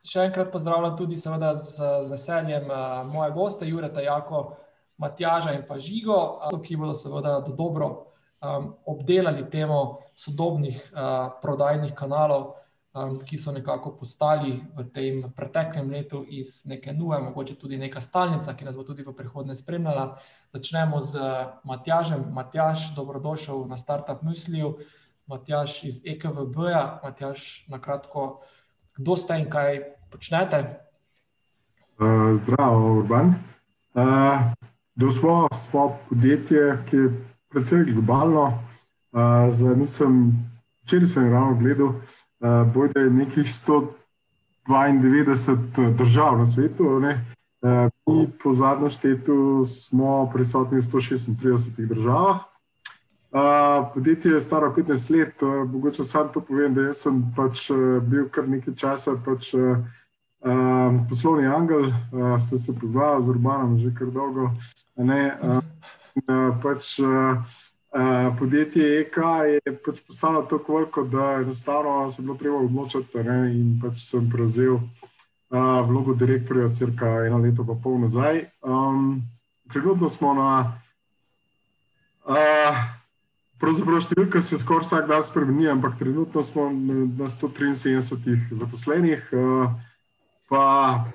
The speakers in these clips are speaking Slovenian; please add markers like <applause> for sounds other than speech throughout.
Še enkrat pozdravljam tudi, seveda, z, z veseljem uh, moje goste, Jureta, Jako, Matjaža in pa Žigo, uh, ki bodo seveda do dobro um, obdelali temo sodobnih uh, prodajnih kanalov, um, ki so nekako postali v tem preteklem letu iz neke nuje, mogoče tudi neka stalnica, ki nas bo tudi v prihodnje spremljala. Začnemo z Matjažem. Matjaž, dobrodošel na Startup Mysliju. Matjaž iz EKVB-ja. Matjaž, na kratko kdo ste in kaj počnete? Uh, zdravo, Urban. Uh, smo, smo podjetje, ki je precej globalno. Uh, nisem, včeraj sem ravno gledal, uh, bojda je nekih 192 držav na svetu. Uh, mi po zadnjem štetu smo prisotni v 136 državah. Uh, podjetje je staro 15 let, uh, mogoče sam to povem, da sem pač, uh, bil kar nekaj časa pač, uh, uh, poslovni angel, uh, sem se poznal z Urbanom že kar dolgo. Ne, uh, uh, pač, uh, uh, podjetje EK je pač postalo tako veliko, da enostavno se je bilo treba odločiti ne, in pač sem prevzel uh, vlogo direktorja crka eno leto pa pol nazaj. Um, trenutno smo na uh, Pravzaprav številka se skoraj vsak dan spremeni, ampak trenutno smo na 173 zaposlenih. Eh, pa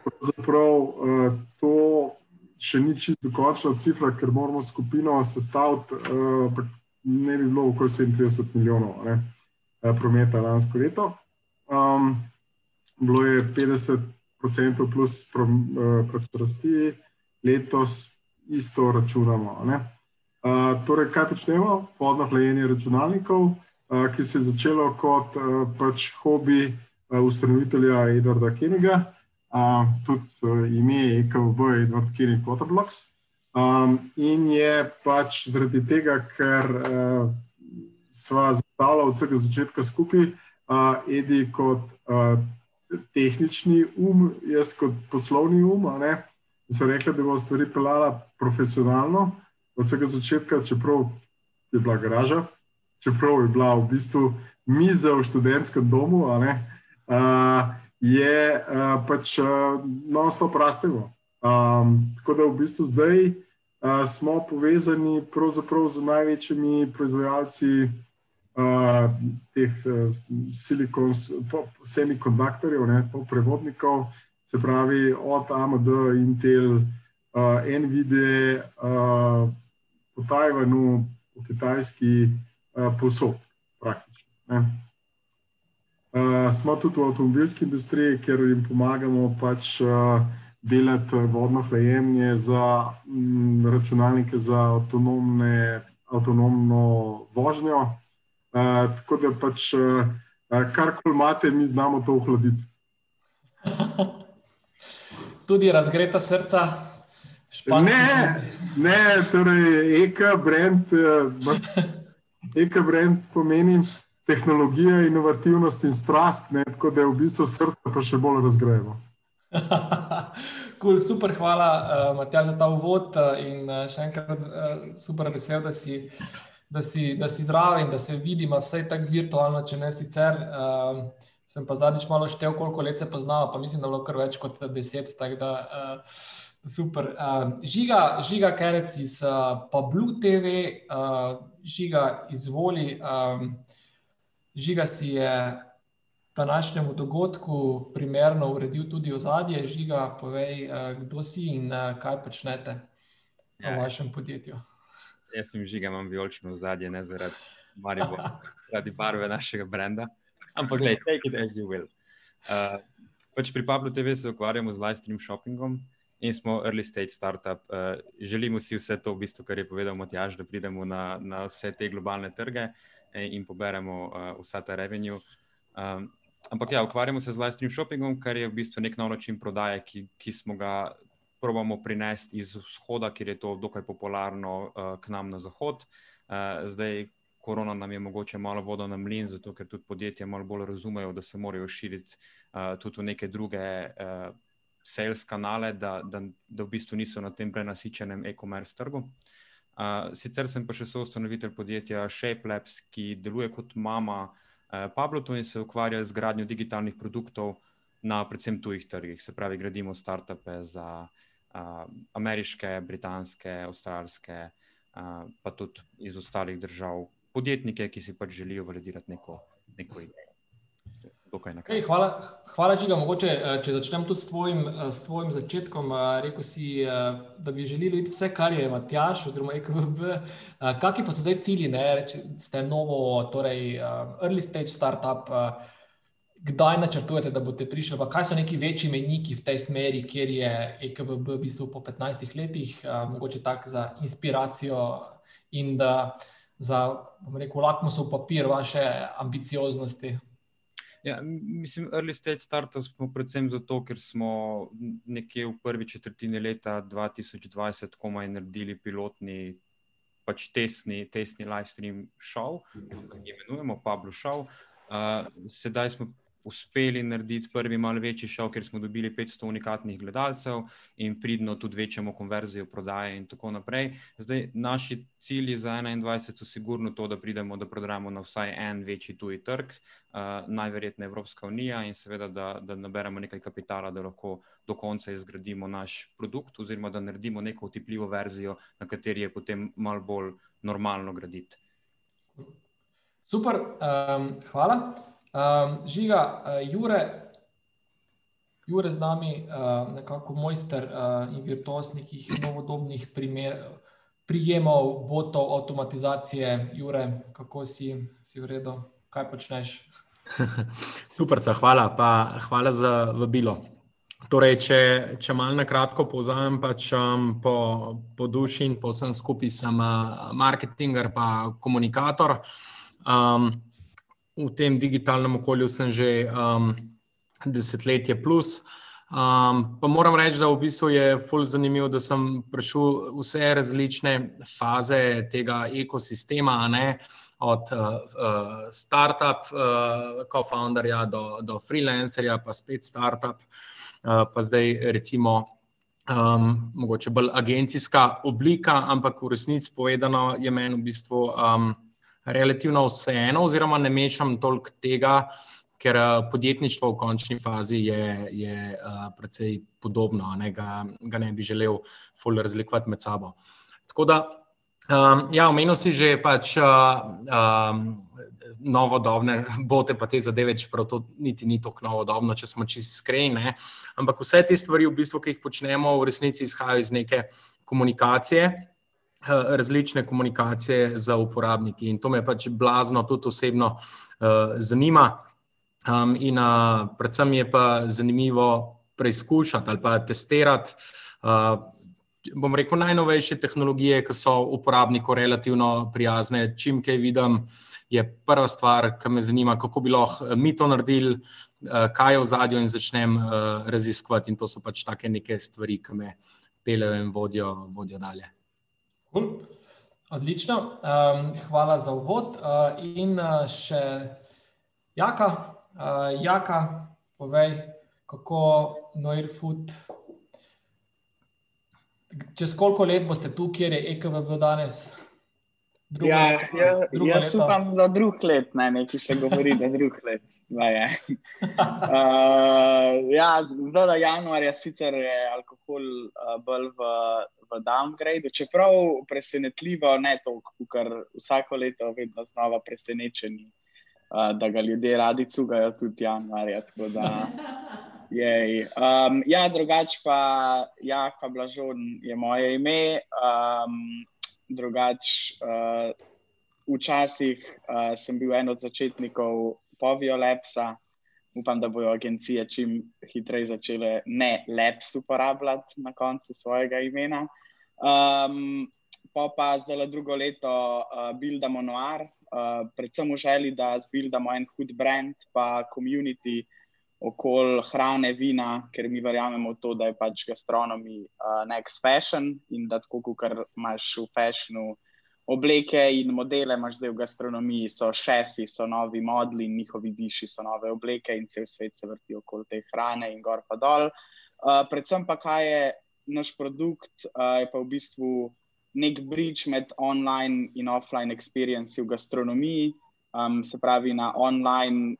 pravzaprav eh, to še ni čisto dokončna cifra, ker moramo skupino sestaviti, eh, ampak ne bi bilo okoli 37 milijonov ne, prometa lansko leto. Um, bilo je 50% plus rasti, letos isto računamo. Ne torej, kaj počnemo? Vodno hlajenje računalnikov, uh, ki se je začelo kot uh, pač hobi uh, ustanovitelja Edwarda Keniga, uh, tudi uh, ime je EKB Edward Kenig Waterblocks. Um, in je pač zaradi tega, ker uh, sva zastavila od vsega začetka skupaj, uh, Edi kot uh, tehnični um, jaz kot poslovni um, in so rekli, da bo stvari pelala profesionalno od vsega začetka, čeprav je bila garaža, čeprav je bila v bistvu miza v študentskem domu, uh, je uh, pač uh, non-stop rastelo. Um, tako da v bistvu zdaj uh, smo povezani z največjimi proizvajalci uh, teh uh, silikon, semikonduktorjev, prevodnikov, se pravi od AMD, Intel, uh, NVIDIA. Uh, po Tajvanu, po Kitajski, uh, posod, praktično. Uh, smo tudi v avtomobilski industriji, ker jim pomagamo pač, uh, delati vodno hlajenje za m, računalnike za avtonomno vožnjo. Uh, tako da pač uh, karkoli imate, mi znamo to ohladiti. <laughs> Tudi razgreta srca. Ne, ne, torej EKA brand, uh, <laughs> EKA brand pomeni tehnologija, inovativnost in strast, ne, tako da je v bistvu srce pa še bolj razgrajeno. <laughs> cool, super, hvala, uh, Matjaž, za ta uvod uh, in uh, še enkrat uh, super vesel, da si, da si, da si zraven, da se vidimo vsaj tako virtualno, če ne sicer. Uh, sem pa zadnjič malo štev, koliko let se poznava, pa mislim, da je bilo kar več kot deset. Tak, da, uh, Super. Uh, žiga, žiga Kerec iz uh, Pablu TV, uh, žiga izvoli. Um, žiga si je današnjemu dogodku primerno uredil tudi ozadje. Žiga, povej, uh, kdo si in uh, kaj počnete ja, v vašem podjetju. Jaz sem žiga, imam vijolično ozadje, ne zaradi, Maribo, zaradi barve našega brenda. Ampak, gledaj, take it as you will. Uh, pač pri Pablu TV se ukvarjamo z live stream shoppingom in smo early stage startup. Uh, želimo si vse to, v bistvu, kar je povedal Matjaž, da pridemo na, na vse te globalne trge in poberemo uh, vsa ta revenue. Um, ampak ja, ukvarjamo se z live stream shoppingom, kar je v bistvu nek nov način prodaje, ki, ki smo ga probamo prinesti iz vzhoda, kjer je to dokaj popularno uh, k nam na zahod. Uh, zdaj, korona nam je mogoče malo vodo na mlin, zato ker tudi podjetja malo bolj razumejo, da se morajo širiti uh, tudi v neke druge uh, sales kanale, da, da, da v bistvu niso na tem prenasičenem e-commerce trgu. Uh, sicer sem pa še soustanovitelj podjetja ShapeLabs, ki deluje kot mama uh, Pablotu in se ukvarja z gradnjo digitalnih produktov na predvsem tujih trgih. Se pravi, gradimo startupe za uh, ameriške, britanske, avstralske, uh, pa tudi iz ostalih držav, podjetnike, ki si pač želijo validirati neko, neko idejo. Hey, hvala, hvala, Žiga. Mogoče, eh, če začnem tudi s tvojim, eh, s tvojim začetkom, eh, rekel si, da bi želeli videti vse, kar je Matjaš oziroma EKVB. Kakšni pa so zdaj cilji, ne? Reči, ste novo, torej early stage startup, kdaj načrtujete, da boste prišli, pa kaj so neki večji meniki v tej smeri, kjer je EKVB v bistvu po 15 letih, mogoče tak za inspiracijo in da za, bom rekel, lakmusov papir vaše ambicioznosti? Ja, mislim, early stage startup smo predvsem zato, ker smo nekje v prvi četrtini leta 2020 komaj naredili pilotni, pač tesni, tesni live stream show, ki ga imenujemo Pablo Show. Uh, sedaj smo uspeli narediti prvi malo večji šov, ker smo dobili 500 unikatnih gledalcev in pridno tudi večjemu konverzijo prodaje in tako naprej. Zdaj, naši cilji za 21 so sigurno to, da pridemo, da prodajemo na vsaj en večji tuji trg, uh, najverjetneje Evropska unija in seveda, da, da naberemo nekaj kapitala, da lahko do konca izgradimo naš produkt oziroma da naredimo neko utepljivo verzijo, na kateri je potem malo bolj normalno graditi. Super, um, hvala. Um, žiga, uh, Jure, Jure z nami, uh, nekako mojster uh, in virtuos nekih novodobnih primerov, prijemov, botov, avtomatizacije. Jure, kako si, si v redu, kaj počneš? <laughs> Super, hvala, pa hvala za vabilo. Torej, če, če malo na kratko povzamem, pač um, po, po duši in po vsem skupaj sem uh, marketinger, pa komunikator. Um, v tem digitalnem okolju sem že um, desetletje plus. Um, pa moram reči, da v bistvu je fully zanimivo, da sem prišel vse različne faze tega ekosistema, ne, od uh, uh, start-up, uh, co-founderja do, do freelancerja, pa spet start-up, uh, pa zdaj recimo. Um, mogoče bolj agencijska oblika, ampak v resnici povedano je meni v bistvu um, relativno vseeno, oziroma ne mešam toliko tega, ker eh, podjetništvo v končni fazi je, je uh, precej podobno, ne, ga, ga ne bi želel fully razlikovati med sabo. Tako da, um, ja, omenil si že pač. Uh, um, Novodobne <laughs> bote, pa te zadeve, čeprav to niti ni tako novodobno, če smo čisto iskreni. Ampak vse te stvari, v bistvu, ki jih počnemo, v resnici izhajajo iz neke komunikacije, različne komunikacije za uporabniki. In to me pač blazno tudi osebno uh, zanima. Um, in uh, predvsem je pa zanimivo preizkušati ali pa testirati. Uh, bom rekel, najnovejše tehnologije, ki so uporabniku relativno prijazne. Čim kaj vidim, je prva stvar, ki me zanima, kako bi lahko mi to naredili, uh, kaj je v zadju, in začnem uh, raziskovati. In to so pač take neke stvari, ki me peljejo in vodijo, vodijo dalje. Cool. Odlično, um, hvala za uvod. Uh, in uh, še Jaka, uh, Jaka, povej, kako Noirfood, čez koliko let boste tu, kjer je EKVB danes? Drugo, ja, ja, jaz upam, da drug let, ne, nekaj se govori, da drug let. uh, ja, zdaj, da januarja sicer je alkohol uh, bolj v v downgrade, čeprav presenetljivo, ne toliko, ker vsako leto vedno znova presenečeni, uh, da ga ljudje radi cugajo tudi januarja. <laughs> Um, ja, drugače pa, ja, Kablažon je moje ime. Um, drugače, uh, včasih uh, sem bil en od začetnikov Poviolepsa. Upam, da bodo agencije čim hitreje začele ne leps uporabljati na koncu svojega imena. Um, pa pa zdaj le drugo leto uh, Buildamo Noir, uh, predvsem v želji, da zbildamo en hud brand, pa komunity okoli hrane, vina, ker mi verjamemo v to, da je pač gastronomi uh, next fashion in da tako, kot imaš v fashionu obleke in modele, imaš zdaj v gastronomiji, so šefi, so novi modli in njihovi diši so nove obleke in cel svet se vrti okoli te hrane in gor pa dol. Uh, predvsem pa kaj je naš produkt, uh, je pa v bistvu nek bridge med online in offline experience v gastronomiji. Um, se pravi, na online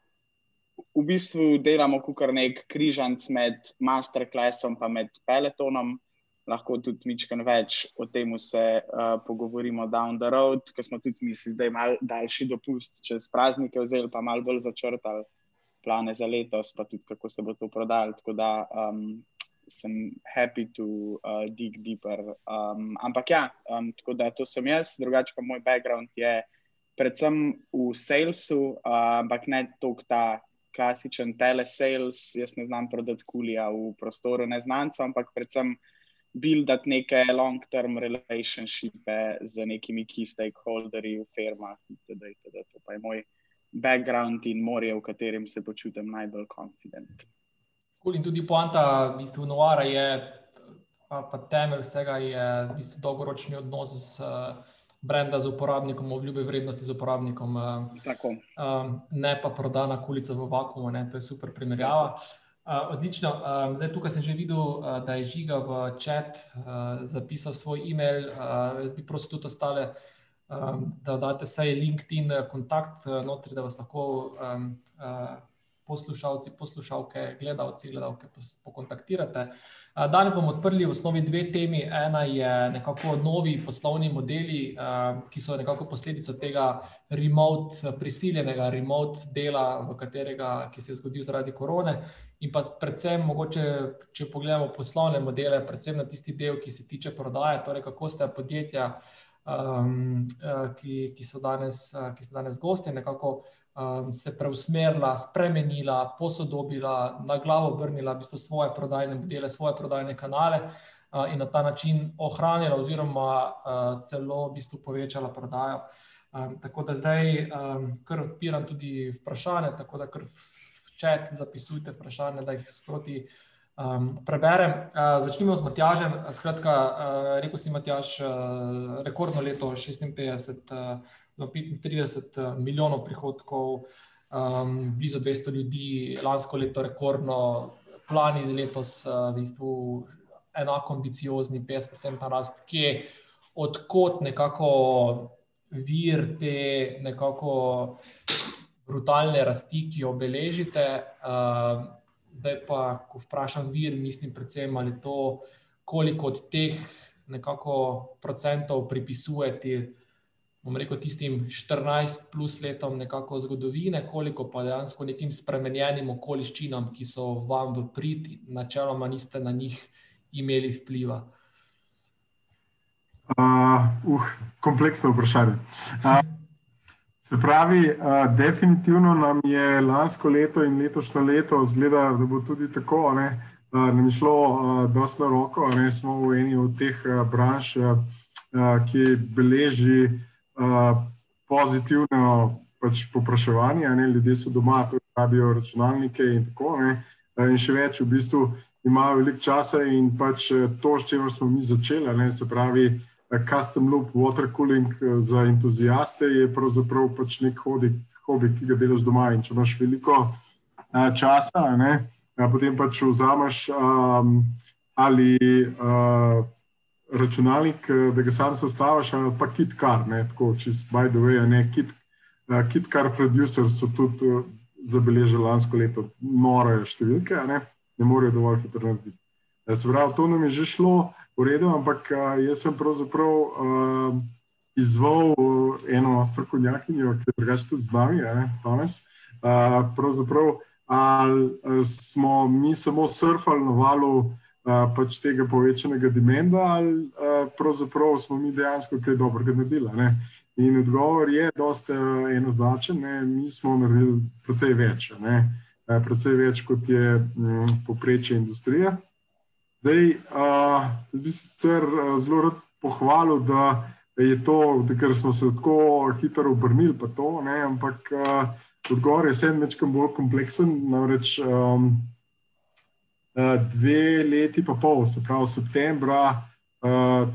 v bistvu delamo kot nek križanc med masterclassom in peletonom. Lahko tudi nekaj več o tem se uh, pogovorimo down the road, ker smo tudi mi zdaj malo daljši dopust, čez praznike vzeli, pa malo bolj začrtali plane za letos, pa tudi kako se bo to prodajalo. Tako da um, sem happy to uh, dig deeper. Um, ampak ja, um, tako da to sem jaz, drugače pa moj background je predvsem v salesu, uh, ampak ne toliko ta klasičen telesales, jaz ne znam prodati kulija v prostoru neznancev, ampak predvsem buildati neke long-term relationshipe z nekimi key stakeholderji v firmah. Teda, teda, to pa je moj background in morje, v katerem se počutim najbolj confident. In tudi poanta, v bistvu, novara je, pa temelj vsega je v bistvu dolgoročni odnos z uh, brenda z uporabnikom, obljube vrednosti z uporabnikom, um, ne pa prodana kulica v vakumu. Ne, to je super primerjava. Uh, odlično. Zdaj, tukaj sem že videl, da je žiga v čat zapisal svoj e-mail. Jaz bi prosil tudi ostale, da date vsaj LinkedIn kontakt notri, da vas lahko poslušalci, poslušalke, gledalci, gledalke pokontaktirate. Po Danes bomo odprli v osnovi dve temi. Ena je nekako novi poslovni modeli, ki so nekako posledica tega remote, prisiljenega remote dela, katerega, ki se je zgodil zaradi korone. In pa predvsem, mogoče, če pogledamo poslovne modele, predvsem na tisti del, ki se tiče prodaje, torej kako ste podjetja, ki, ki so danes, ki so danes gosti, nekako um, se preusmerila, spremenila, posodobila, na glavo obrnila v bistvu svoje prodajne modele, svoje prodajne kanale uh, in na ta način ohranila, oziroma uh, celo v bistvu povečala prodajo. Um, tako da zdaj um, kar odpiram tudi vprašanje, tako da kar v čat zapisujte vprašanje, da jih sproti. Um, preberem. Uh, začnimo z Matjažem. Skratka, uh, rekel si, Matjaž, uh, rekordno leto 56. Uh, 35 eh, milijonov prihodkov, um, blizu 200 ljudi, lansko leto rekordno, plani za letos, uh, v bistvu enako ambiciozni, 50% rast, ki je odkot nekako vir te nekako brutalne rasti, ki jo beležite. Uh, zdaj pa, ko vprašam vir, mislim predvsem ali to, koliko od teh nekako procentov pripisujete bom rekel, tistim 14 plus letom nekako zgodovine, koliko pa dejansko nekim spremenjenim okoliščinam, ki so vam v prid, načeloma niste na njih imeli vpliva. Uh, uh, kompleksno vprašanje. Uh, se pravi, uh, definitivno nam je lansko leto in letošnje leto zgleda, da bo tudi tako. Ne? Uh, nam je šlo uh, dosta na roko, ne smo v eni od teh uh, branž, uh, ki beleži uh, pozitivno pač popraševanje, ne, ljudje so doma, tudi rabijo računalnike in tako naprej. In še več, v bistvu imajo veliko časa in pač to, s čimer smo mi začeli, ne, se pravi, custom loop water cooling za entuzijaste, je pravzaprav pač nek hobi, hobi, ki ga delaš doma. In če imaš veliko a, časa, ne, a, potem pač vzameš um, ali. A, računalnik, eh, da ga sam sestavljaš, ali pa KitKar, ne tako čist, by the way, ne kit, uh, KitKar producers so tudi uh, zabeležili lansko leto nore številke, ne, ne morejo dovolj hitro narediti. Se pravi, to nam je že šlo v redu, ampak uh, jaz sem pravzaprav uh, izval eno strokovnjakinjo, ki je drugače tudi z nami, ne, danes. Uh, pravzaprav, ali smo mi samo surfali na valu, pač tega povečanega demenda, ali pravzaprav smo mi dejansko kaj dobrega naredili. Ne? In odgovor je, da je enoznačen, ne? mi smo naredili precej več, ne? precej več kot je poprečje industrije. Zdaj, bi sicer zelo rad pohvalil, da je to, ker smo se tako hitro obrnili, pa to, ne, ampak uh, odgovor je večkrat bolj kompleksen. Namreč um, uh, dve leti, pa pol, se pravi, septembra, uh,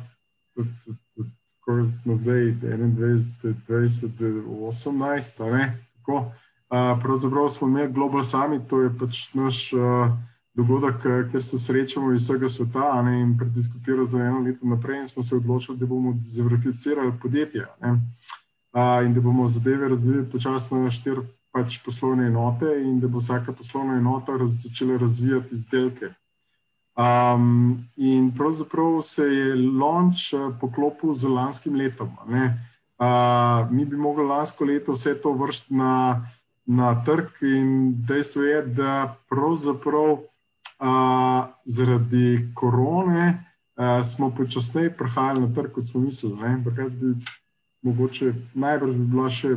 ko smo zdaj 21, 20, 18, ne, tako. Uh, pravzaprav smo imeli Global Summit, to je pač naš. Uh, dogodek, eh, kjer se srečamo iz vsega sveta ne, in prediskutiramo za eno leto naprej, in smo se odločili, da bomo zaverificirali podjetje a, in da bomo zadeve razvili počasno na štiri pač poslovne enote, in da bo vsaka poslovna enota raz, začela razvijati izdelke. Um, in pravzaprav se je launch eh, poklopil z lanskim letom. Uh, mi bi mogli lansko leto vse to vršiti na, na trg, in dejstvo je, da pravzaprav zaradi korone uh, smo počasneje prihajali na trg, kot smo mislili. Bi, mogoče najbrž bi bila še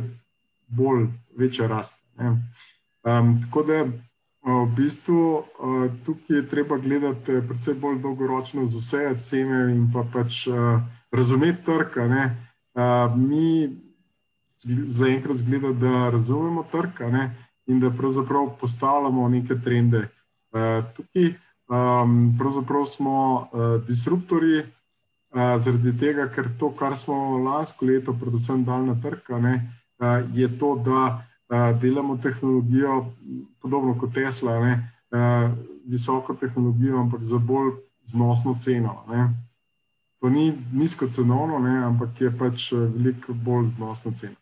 bolj večja rast. Um, tako da v bistvu uh, tukaj je treba gledati predvsem bolj dolgoročno za vse cene in pa pač uh, razumeti trg. Uh, mi zaenkrat zgleda, da razumemo trg in da pravzaprav postavljamo neke trende. Eh, tukaj um, pravzaprav smo uh, disruptori, uh, zaradi tega, ker to, kar smo lansko leto, predvsem dal na trg, ne, uh, je to, da uh, delamo tehnologijo, podobno kot Tesla, ne, uh, visoko tehnologijo, ampak za bolj znosno ceno. Ne. To ni nizko cenovno, ne, ampak je pač veliko bolj znosno ceno.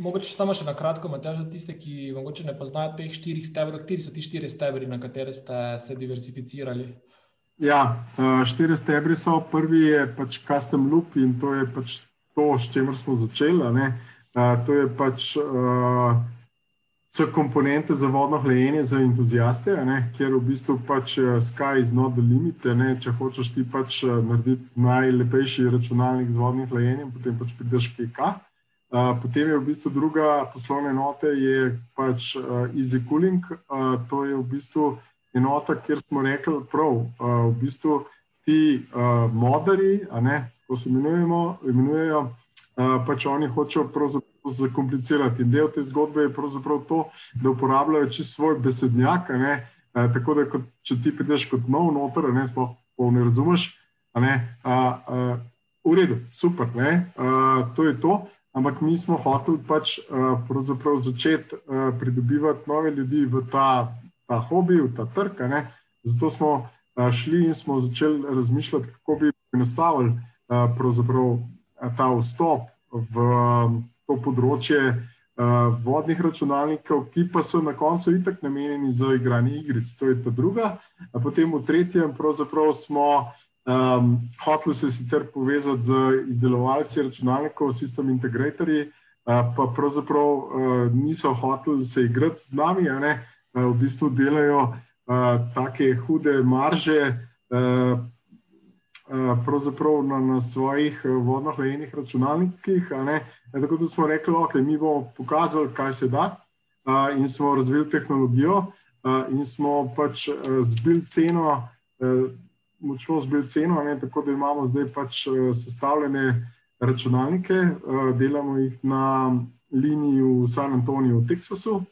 Mogoče samo še na kratko, Matej, za tiste, ki morda ne poznajo teh štirih stebrov, kateri so ti štiri stebri, na katere ste se diversificirali? Ja, eh, štiri stebri so. Prvi je pač custom loop in to je pač to, s čimer smo začeli. Ne? Eh, to je pač. Uh, komponente za vodno hlajenje za entuzijaste, kjer v bistvu pač sky is not the limit. Ne? Če hočeš ti pač narediti najlepši računalnik z vodnim hlajenjem, potem pač prideš KK. Potem je v bistvu druga poslovna enota, je pač uh, Easy Cooling. Uh, to je v bistvu enota, kjer smo rekli, da uh, v bistvu ti uh, moderi, ko se imenujemo, imenujejo, uh, pač oni hočejo zakomplicirati. In del te zgodbe je pravzaprav to, da uporabljajo čisto svoj besednjak. Uh, tako da, kot, če ti prideš kot nov noter, ne, sploh ne razumeš. Ne, uh, uh, v redu, super, uh, to je to. Ampak mi smo hoteli pač uh, začeti uh, pridobivati nove ljudi v ta, ta hobi, v ta trg. Zato smo uh, šli in smo začeli razmišljati, kako bi poenostavili uh, ta vstop v um, to področje uh, vodnih računalnikov, ki pa so na koncu itak namenjeni za igranje igric. To je ta druga. Potem v tretjem smo. Um, Hoteli se sicer povezati z izdelovalci računalnikov, sistem integratorji, uh, pa pravzaprav uh, niso hoteli se igrati z nami, uh, v bistvu delajo uh, take hude marže. Uh, Pravzaprav na, na svojih vodno-hlajenih računalnikih. Tako da smo rekli, da okay, mi bomo pokazali, kaj se da, a, in smo razvili tehnologijo, a, in smo pač zbili ceno. A, močno zbil ceno, ne, tako da imamo zdaj pač eh, sestavljene računalnike, eh, delamo jih na liniji v San Antoniju, v Teksasu.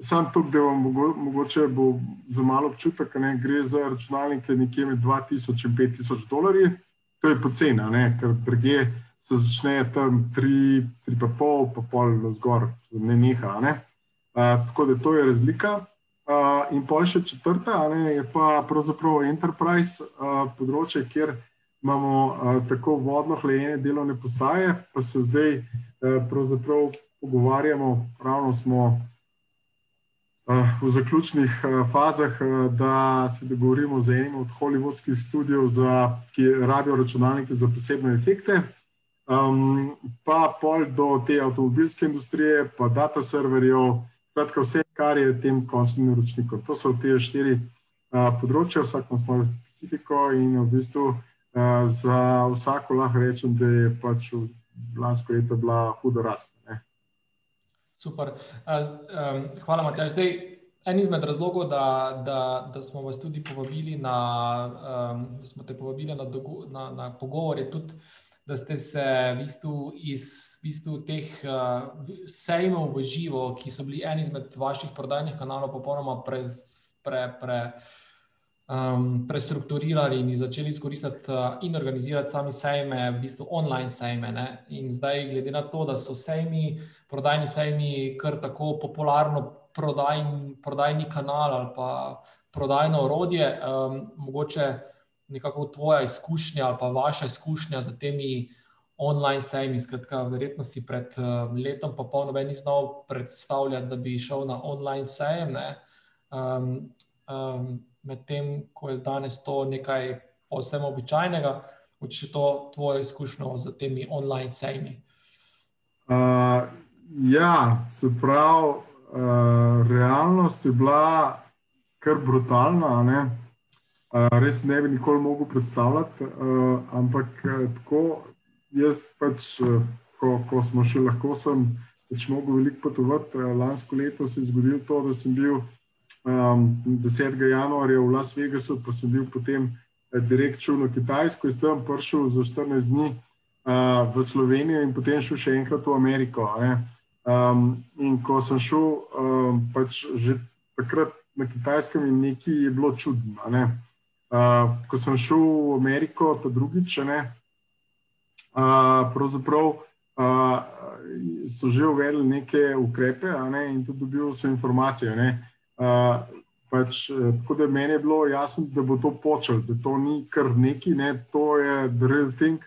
Sam to, da vam mogoče bo za malo občutek, da gre za računalnike nekje med 2000 in 5000 dolarji. To je pocena, ker druge se začne tam 3,5, pa pol na zgor, ne neha. Ne? Uh, tako da to je razlika. Uh, in pa še četrta, ne, je pa pravzaprav enterprise uh, področje, kjer imamo uh, tako vodno hlajenje delovne postaje, pa se zdaj uh, pravzaprav pogovarjamo, ravno smo v zaključnih uh, fazah, uh, da se dogovorimo z enim od hollywoodskih studijev, za, ki rabijo računalnike za posebne efekte. Um, pa pol do te avtomobilske industrije, pa data serverjev, Skratka, vse, kar je tem končnim naročnikom. To so te štiri a, področja, vsak ima svojo specifiko in v bistvu a, za vsako lahko rečem, da je pač lansko leto bila hudo rast. Ne. Super. Hvala, Matjaž. Zdaj, en izmed razlogov, da, da, da smo vas tudi povabili na, da smo te povabili na, dogo, na, na pogovor, je tudi da ste se v bistvu iz v bistvu teh sejmov v živo, ki so bili eni izmed vaših prodajnih kanalov, popolnoma pre, pre, pre, um, prestrukturirali in začeli izkoristiti uh, in organizirati sami sejme, v bistvu online sejme. Ne? In zdaj, glede na to, da so sejmi, prodajni sejmi, kar tako popularno prodajni, prodajni kanal ali pa prodajno orodje, um, mogoče nekako tvoja izkušnja ali pa vaša izkušnja z temi online sejmi. Skratka, verjetno si pred uh, letom, pa polno meni znal predstavljati, da bi šel na online sejem. Um, um, Medtem ko je danes to nekaj posebno običajnega, če to tvoje izkušnjo z temi online sejmi. Uh, ja, se pravi, uh, realnost je bila kar brutalna res ne bi nikoli mogel predstavljati. Uh, ampak uh, tako, jaz pač, uh, ko, ko smo še lahko, sem pač mogel veliko potovati. Uh, lansko leto se je zgodilo to, da sem bil um, 10. januarja v Las Vegasu, pa sem bil potem uh, direkt šel na Kitajsko in tam prišel za 14 dni uh, v Slovenijo in potem šel še enkrat v Ameriko. Um, in ko sem šel, um, pač že takrat na Kitajskem, in nekaj je bilo čudno. Ne? Uh, ko sem šel v Ameriko, ta drugič, ne, uh, pravzaprav uh, so že uvedli neke ukrepe ne, in tudi dobil sem informacije. Uh, pač, tako da meni je bilo jasno, da bo to počel, da to ni kar neki, ne, to je the real thing,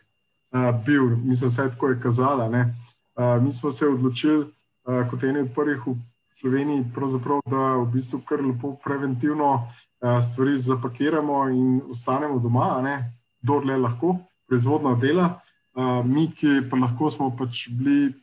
uh, bil, mislim, vse tako je kazala. Uh, mi smo se odločili, uh, kot eni od prvih v Sloveniji, da v bistvu kar lepo preventivno uh, Eh, stvari zapakiramo in ostanemo doma, kdo le lahko, proizvodna dela. Eh, mi, ki pa lahko smo pač bili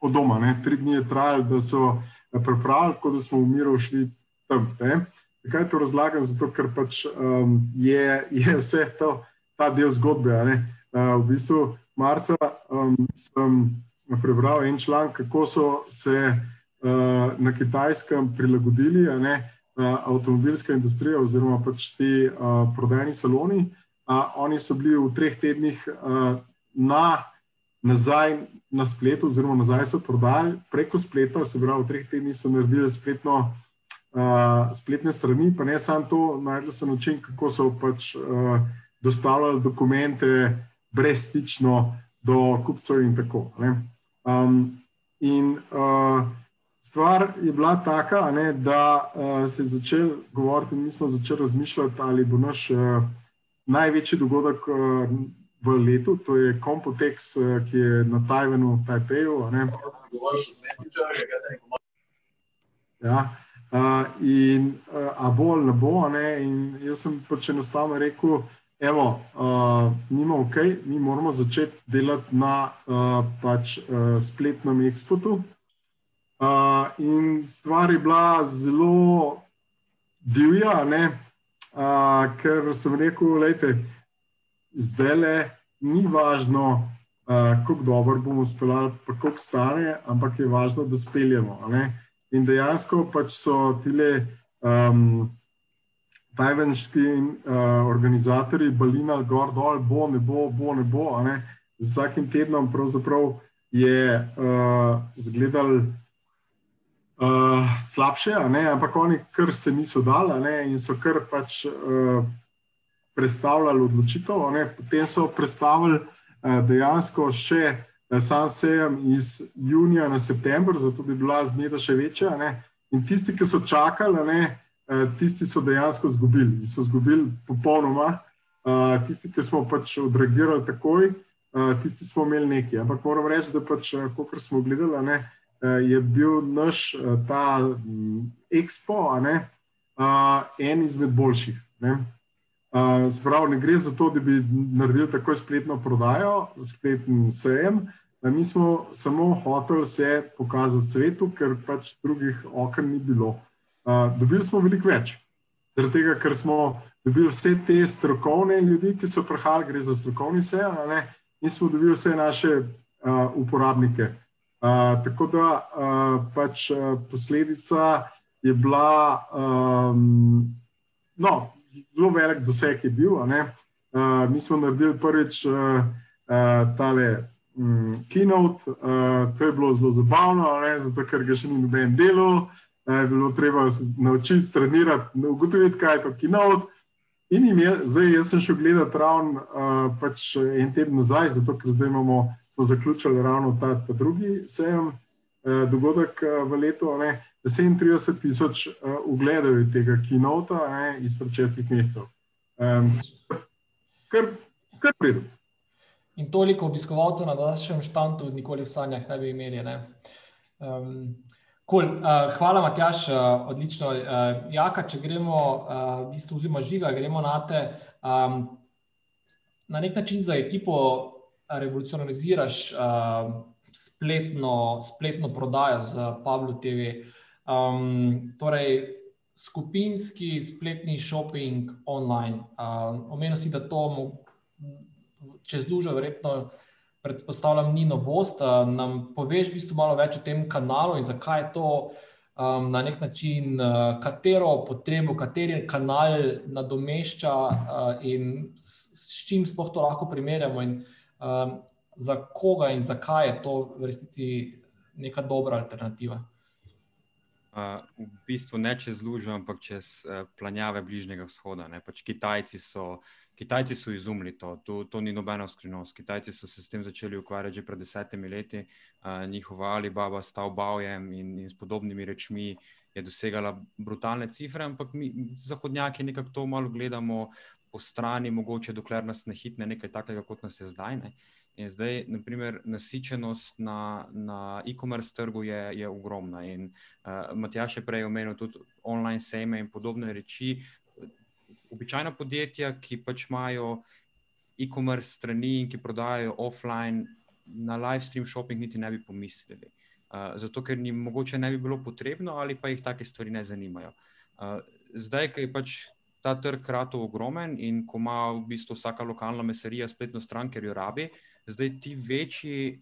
od doma, ne? tri dni je trajalo, da so pripravili, tako da smo v miru šli tam. Ne? Zakaj to razlagam? Zato, ker pač um, je, je vse to, ta del zgodbe. Uh, v bistvu, marca um, sem prebral en članek, kako so se uh, na kitajskem prilagodili. Uh, avtomobilska industrija oziroma pač ti uh, prodajni saloni. Uh, oni so bili v treh tednih uh, na, nazaj na spletu, oziroma nazaj so prodajali preko spleta, se pravi, v treh tednih so naredili spletno, uh, spletne strani, pa ne samo to, najdel so način, kako so pač uh, dostavljali dokumente brezstično do kupcev in tako. Um, in uh, Stvar je bila taka, ne, da uh, se je začel govoriti, in mi smo začeli razmišljati, ali bo naš uh, največji dogodek uh, v letu, to je Compotex, uh, ki je na Tajvanu, Tajpeju. Ja, uh, in uh, a bo ali ne bo, ne, in jaz sem pač enostavno rekel, evo, uh, nima ok, mi moramo začeti delati na uh, pač, uh, spletnem eksportu. Uh, in stvar je bila zelo divja, uh, ker sem rekel, da zdaj le ni važno, uh, kako dobro bomo speljali, pa koliko stane, ampak je važno, da speljemo. In dejansko pač so tile um, tajvanski uh, organizatori balinali gor dol, bo ne bo, bo ne bo. Ne? Z vsakim tednom je uh, zgledal uh, slabše, ampak oni kar se niso dali in so kar pač uh, predstavljali odločitev. Potem so predstavili uh, dejansko še uh, sam sejem iz junija na september, zato da je bila zmeda še večja. Ne? In tisti, ki so čakali, ne, uh, tisti so dejansko izgubili. So izgubili popolnoma. Uh, tisti, ki smo pač odreagirali takoj, uh, tisti smo imeli nekaj. Ampak moram reči, da pač, kot smo gledali, ne, Eh, je bil naš eh, ta mm, Expo ne, eh, en izmed boljših. Ne. Sprav, ne gre za to, da bi naredili takoj spletno prodajo, spletni sejem. Mi smo samo hoteli se pokazati svetu, ker pač drugih okn ni bilo. Dobili smo veliko več, zaradi tega, ker smo dobili vse te strokovne ljudi, ki so prihajali, gre za strokovni sejem, in smo dobili vse naše uporabnike tako da uh, pač posledica je bila, um, no, zelo velik doseg je bil. Uh, mi smo naredili prvič uh, uh, tale um, keynote. Uh, to je bilo zelo zabavno, ne, zato ker ga še ni noben delo. Uh, bilo treba se naučiti, trenirati, ugotoviti, kaj je to keynote. In imel, zdaj, jaz sem šel gledati ravno uh, pač en teden nazaj, zato ker zdaj imamo, smo zaključili ravno ta, ta drugi sejem, uh, dogodek uh, v letu. Ne, 37 tisoč uh, ugledov tega kinota izpred šestih mesecev. Um, kar kar pridem. In toliko obiskovalcev na našem štantu, nikoli v sanjah ne bi imeli. Ne? Um, cool. uh, hvala, Matjaš, uh, odlično. Uh, Jaka, če gremo, uh, v bistvu, oziroma žiga, gremo na te. Um, na nek način za ekipo revolucionariziraš uh, spletno, spletno prodajo z Pablo TV. Um, torej, skupinski spletni shopping online. Uh, omenil si, da to čez lužo, verjetno, predpostavljam, ni novost. Uh, nam poveš v bistvu malo več o tem kanalu in zakaj je to um, na nek način, uh, katero potrebo, kateri kanal nadomešča uh, in s, s čim sploh to lahko primerjamo. In, um, Za koga in zakaj je to v resnici neka dobra alternativa? Uh, v bistvu ne čez lužo, ampak čez uh, planjave Bližnjega vzhoda. Pač Kitajci so Kitajci so izumili to, to, to ni nobena skrivnost. Kitajci so se s tem začeli ukvarjati že pred desetimi leti, uh, njihova Alibaba s Taobaujem in, in s podobnimi rečmi je dosegala brutalne cifre, ampak mi, zahodnjaki, nekako to malo gledamo po strani, mogoče dokler nas ne hitne nekaj takega, kot nas je zdaj. Ne? In zdaj, naprimer, nasičenost na, na e-commerce trgu je, je ogromna. In uh, Matjaš je prej omenil tudi online sejme in podobne reči običajna podjetja, ki pač imajo e-commerce strani in ki prodajajo offline, na live stream shopping niti ne bi pomislili. Uh, zato, ker jim mogoče ne bi bilo potrebno, ali pa jih take stvari ne zanimajo. Uh, zdaj, ki je pač ta trg kratko ogromen in ko ima v bistvu vsaka lokalna meserija spletno stran, ker jo rabi, zdaj ti večji,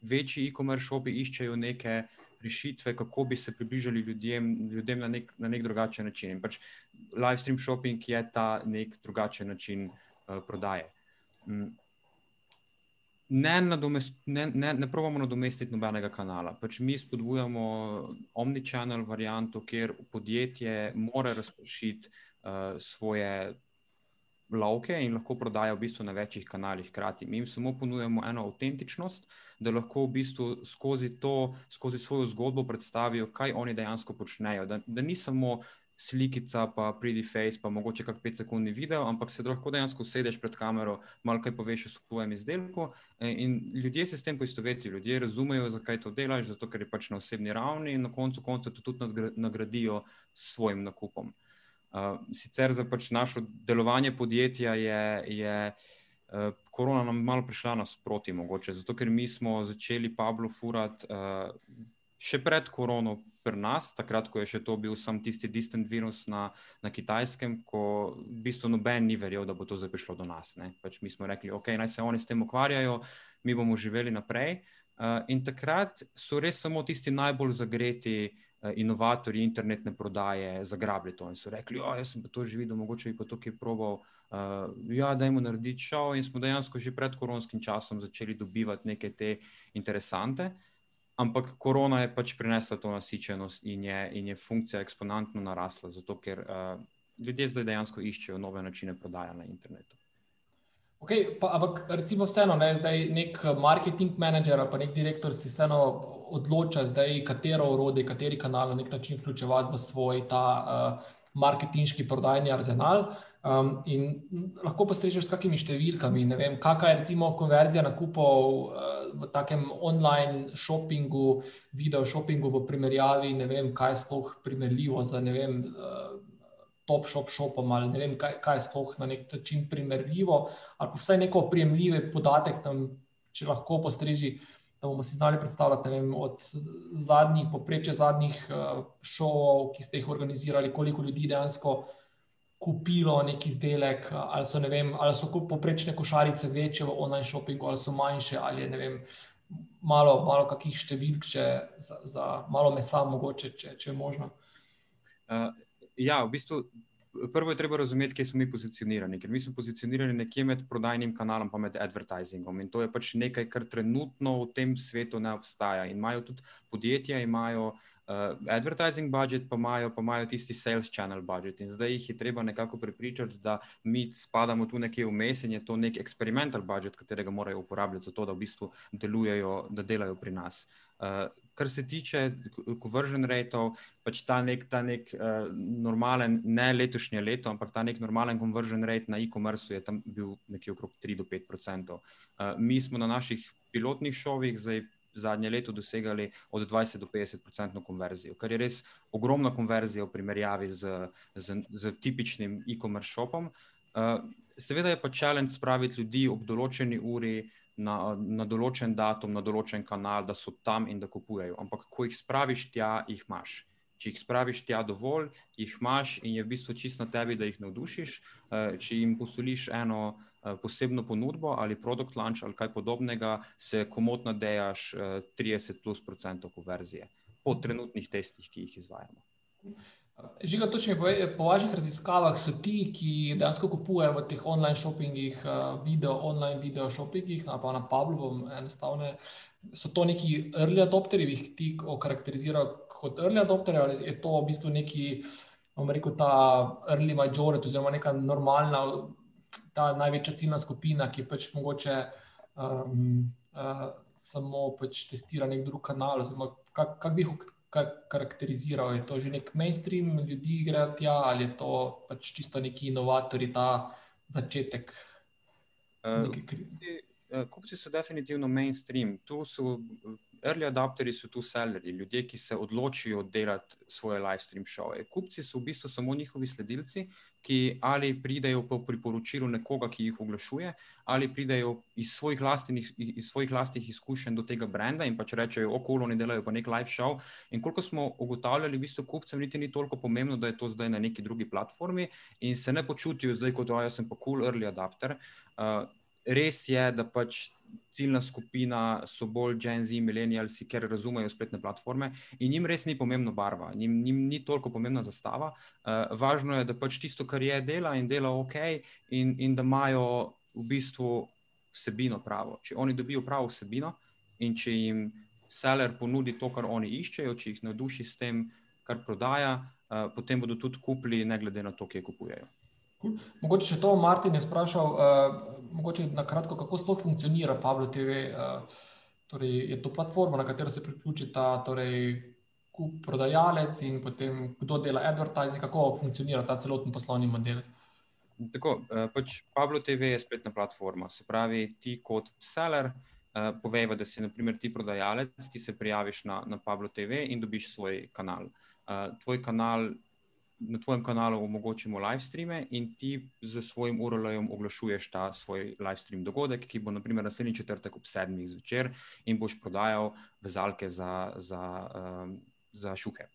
večji e-commerce shopi iščejo neke rešitve, kako bi se približali ljudem, ljudem na, nek, na nek drugačen način. In pač live stream shopping je ta nek drugačen način uh, prodaje. Mm. Ne, nadomest, ne, ne, ne pravimo nadomestiti nobenega kanala. Pač mi spodbujamo omnichannel varianto, kjer podjetje mora razpršiti uh, svoje lovke in lahko prodaja v bistvu na večjih kanalih hkrati. Mi jim samo ponujamo eno avtentičnost, da lahko v bistvu skozi to, skozi svojo zgodbo predstavijo, kaj oni dejansko počnejo. Da, da ni samo slikica, pa pridi face, pa mogoče kak 5 sekundni video, ampak se lahko dejansko sedeš pred kamero, malo kaj poveš o svojem izdelku. E, in ljudje se s tem poistovetijo, ljudje razumejo, zakaj to delaš, zato ker je pač na osebni ravni in na koncu konca to tudi nagradijo s svojim nakupom. Uh, sicer za pač našo delovanje podjetja je, je uh, korona nam malo prišla nasproti, mogoče zato, ker mi smo začeli Pablo furati uh, še pred korono pri nas, takrat, ko je še to bil sam tisti distant virus na, na kitajskem, ko v bistvu noben ni verjel, da bo to zdaj prišlo do nas. Pač mi smo rekli, ok, naj se oni s tem ukvarjajo, mi bomo živeli naprej. Uh, in takrat so res samo tisti najbolj zagreti uh, Eh, inovatorji internetne prodaje zagrabili to in so rekli: O, jaz sem pa to že videl, mogoče bi pa to kaj probal. Uh, ja, da jim narediti šov. In smo dejansko že pred koronskim časom začeli dobivati neke te interesante. Ampak korona je pač prinesla to nasičenost in je, in je funkcija eksponentno narasla, zato ker uh, ljudje zdaj dejansko iščejo nove načine prodaje na internetu. Okay, pa, ampak, recimo, vseeno, ne, zdaj nek marketing manager ali pa nek direktor si vseeno odloča, zdaj, katero orodje, kateri kanal na nek način vključevati v svoj ta uh, marketinški prodajni arzenal. Um, in lahko postrežeš s kakimi številkami. Vem, kakšna je recimo konverzija nakupov uh, v takem online shoppingu, video shoppingu v primerjavi, ne vem, kaj je sploh primerljivo za ne vem. Uh, top shop shopom ali ne vem, kaj, kaj je sploh na nek način primerljivo, ali pa vsaj neko prijemljive podatek tam, če lahko postreži, da bomo si znali predstavljati, vem, od zadnjih, poprečje zadnjih uh, šovov, ki ste jih organizirali, koliko ljudi dejansko kupilo neki izdelek, ali so, ne vem, ali so poprečne košarice večje v online shoppingu, ali so manjše, ali je, ne vem, malo, malo kakih številk, če za, za malo mesa mogoče, če, če je možno. Uh ja, v bistvu prvo je treba razumeti, kje smo mi pozicionirani. Ker mi smo pozicionirani nekje med prodajnim kanalom in med advertizingom. In to je pač nekaj, kar trenutno v tem svetu ne obstaja. In imajo tudi podjetja, imajo uh, advertising budget, pa imajo, pa imajo tisti sales channel budget. In zdaj jih je treba nekako prepričati, da mi spadamo tu nekje vmes in je to nek experimental budget, katerega morajo uporabljati za to, da v bistvu delujejo, da delajo pri nas. Uh, kar se tiče conversion rateov, pač ta nek, ta nek uh, normalen, ne letošnje leto, ampak ta nek normalen conversion rate na e-commerce je tam bil nekje okrog 3 do 5 odstotkov. Uh, mi smo na naših pilotnih šovih zdaj. Zadnje leto dosegali od 20 do 50 odstotkov konverzijo, kar je res ogromna konverzija v primerjavi z, z, z tipičnim e-commerce shopom. Uh, seveda je pa challenge spraviti ljudi ob določeni uri uh, na, na določen datum, na določen kanal, da so tam in da kupujejo. Ampak, ko jih spraviš tja, jih imaš. Če jih spraviš tja dovolj, jih imaš in je v bistvu čisto na tebi, da jih navdušiš. Eh, če jim posoliš eno eh, posebno ponudbo ali produkt launch ali kaj podobnega, se komotno dejaš 30 eh, plus procentov konverzije po trenutnih testih, ki jih izvajamo. Žiga, to še mi pove, po vaših raziskavah so ti, ki dejansko kupujejo v teh online shoppingih, eh, video, online video shoppingih, na, na Pablu, enostavno, so to neki early adopteri, jih ti okarakterizirajo kot early adopteri, ali je to v bistvu neki, bom rekel, ta early majority, oziroma neka normalna, ta največja ciljna skupina, ki pač mogoče um, uh, samo pač testira nek drug kanal, oziroma kak, kak bi jih kar karakteriziral? Je to že nek mainstream, ljudi grejo tja ali je to pač čisto neki inovatori, ta začetek? Uh, kupci so definitivno mainstream. Tu so early adopteri, so tu sellerji, ljudje, ki se odločijo delati svoje live stream šove. Kupci so v bistvu samo njihovi sledilci, ki ali pridejo po priporočilu nekoga, ki jih oglašuje, ali pridejo iz svojih lastnih, iz svojih lastnih izkušenj do tega brenda in pač rečejo, okolo oni delajo pa nek live show. In koliko smo ugotavljali, v bistvu kupcem niti ni toliko pomembno, da je to zdaj na neki drugi platformi in se ne počutijo zdaj kot, da sem pa cool early adapter. Uh, res je, da pač ciljna skupina so bolj Gen Z, millennials, ker razumejo spletne platforme in jim res ni pomembna barva, jim, jim ni toliko pomembna zastava. Uh, važno je, da pač tisto, kar je, dela in dela ok, in, in da imajo v bistvu vsebino pravo. Če oni dobijo pravo vsebino in če jim seller ponudi to, kar oni iščejo, če jih navduši s tem, kar prodaja, uh, potem bodo tudi kupili, ne glede na to, kje kupujejo. Mogoče še to, Martin je sprašal, uh, mogoče na kratko, kako sploh funkcionira Pablo TV. Uh, torej, je to platforma, na katero se priključi ta torej, kup prodajalec in potem kdo dela advertising, kako funkcionira ta celoten poslovni model. Tako, uh, pač Pablo TV je spletna platforma, se pravi, ti kot seller. Uh, povej, da si naprimer, ti prodajalec, ti se prijaviš na, na Pablo TV in dobiš svoj kanal. Uh, tvoj kanal na tvojem kanalu omogočimo live streame in ti z svojim URL-jem oglašuješ ta svoj live stream dogodek, ki bo naprimer naslednji četrtek ob sedmih zvečer in boš prodajal vezalke za, za, um, za šuhe.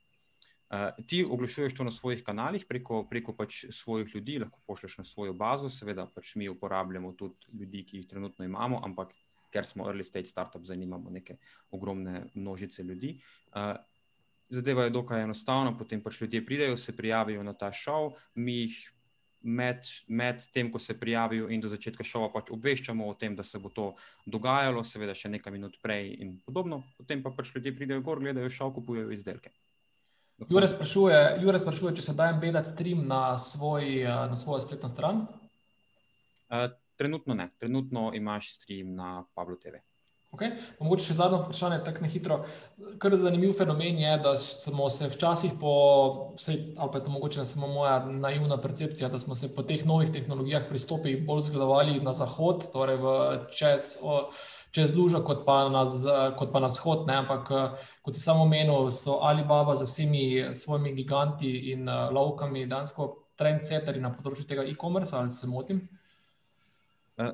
Uh, ti oglašuješ to na svojih kanalih preko, preko pač svojih ljudi, lahko pošlješ na svojo bazo, seveda pač mi uporabljamo tudi ljudi, ki jih trenutno imamo, ampak ker smo early stage startup, zanimamo neke ogromne množice ljudi. Uh, zadeva je dokaj enostavna, potem pač ljudje pridejo, se prijavijo na ta šov, mi jih med, med tem, ko se prijavijo in do začetka šova, pač obveščamo o tem, da se bo to dogajalo, seveda še nekaj minut prej in podobno, potem pa pač ljudje pridejo gor, gledajo šov, kupujejo izdelke. Jure sprašuje, Jure sprašuje, če se da embedati stream na, svoj, na svojo spletno stran? Uh, trenutno ne, trenutno imaš stream na Pablo TV. Okay. Mogoče še zadnjo vprašanje, tako na hitro. Kar zanimiv fenomen je, da smo se včasih, po, vsej, ali pa je to mogoče samo moja naivna percepcija, da smo se po teh novih tehnologijah pristopili bolj zgledovali na zahod, torej v čez, o, čez lužo, kot pa na, kot pa na vzhod. Ne? Ampak, kot samo omenil, so Alibaba z vsemi svojimi giganti in uh, lovkami dejansko trendsetteri na področju tega e-commerce, ali se motim? Uh,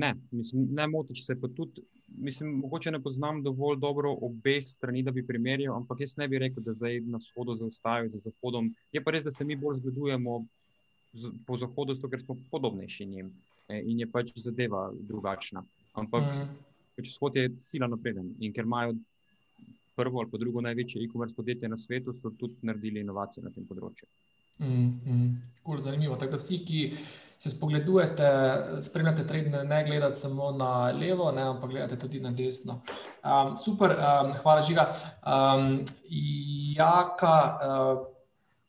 ne, mislim, ne motiš se pa tudi mislim, mogoče ne poznam dovolj dobro obeh strani, da bi primerjal, ampak jaz ne bi rekel, da zdaj na vzhodu zaostajajo za zahodom. Je pa res, da se mi bolj zgledujemo po zahodu, zato ker smo podobnejši njim e, in je pač zadeva drugačna. Ampak mm. pač vzhod je sila napreden in ker imajo prvo ali pa drugo največje e-commerce podjetje na svetu, so tudi naredili inovacije na tem področju. Mm, mm, cool, zanimivo. Tako da vsi, ki se spogledujete, spremljate trend, ne gledate samo na levo, ne, ampak gledate tudi na desno. Um, super, um, hvala, Žiga. Um, jaka, uh,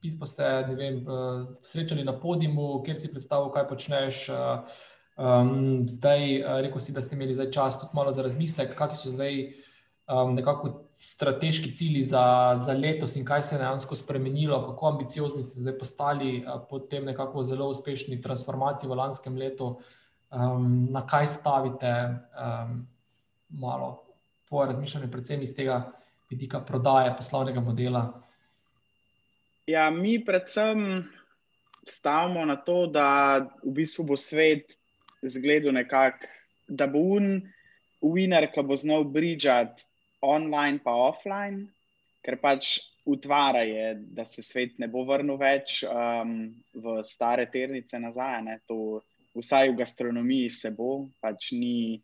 pismo se vem, uh, srečali na podiumu, kjer si predstavil, kaj počneš. Uh, um, zdaj, uh, rekel si, da ste imeli čas tudi malo za razmislek, kakšni so zdaj um, nekako strateški cilji za, za letos in kaj se je dejansko spremenilo, kako ambiciozni ste zdaj postali uh, po tem nekako zelo uspešni transformaciji v lanskem letu, um, na kaj stavite um, malo tvoje razmišljanje, predvsem iz tega vidika prodaje poslovnega modela. Ja, mi predvsem stavimo na to, da v bistvu bo svet zgledal nekako, da bo un, winner, ki bo znal bridžati online pa offline, ker pač utvara je, da se svet ne bo vrnil več um, v stare ternice nazaj. To, vsaj v gastronomiji se bo, pač ni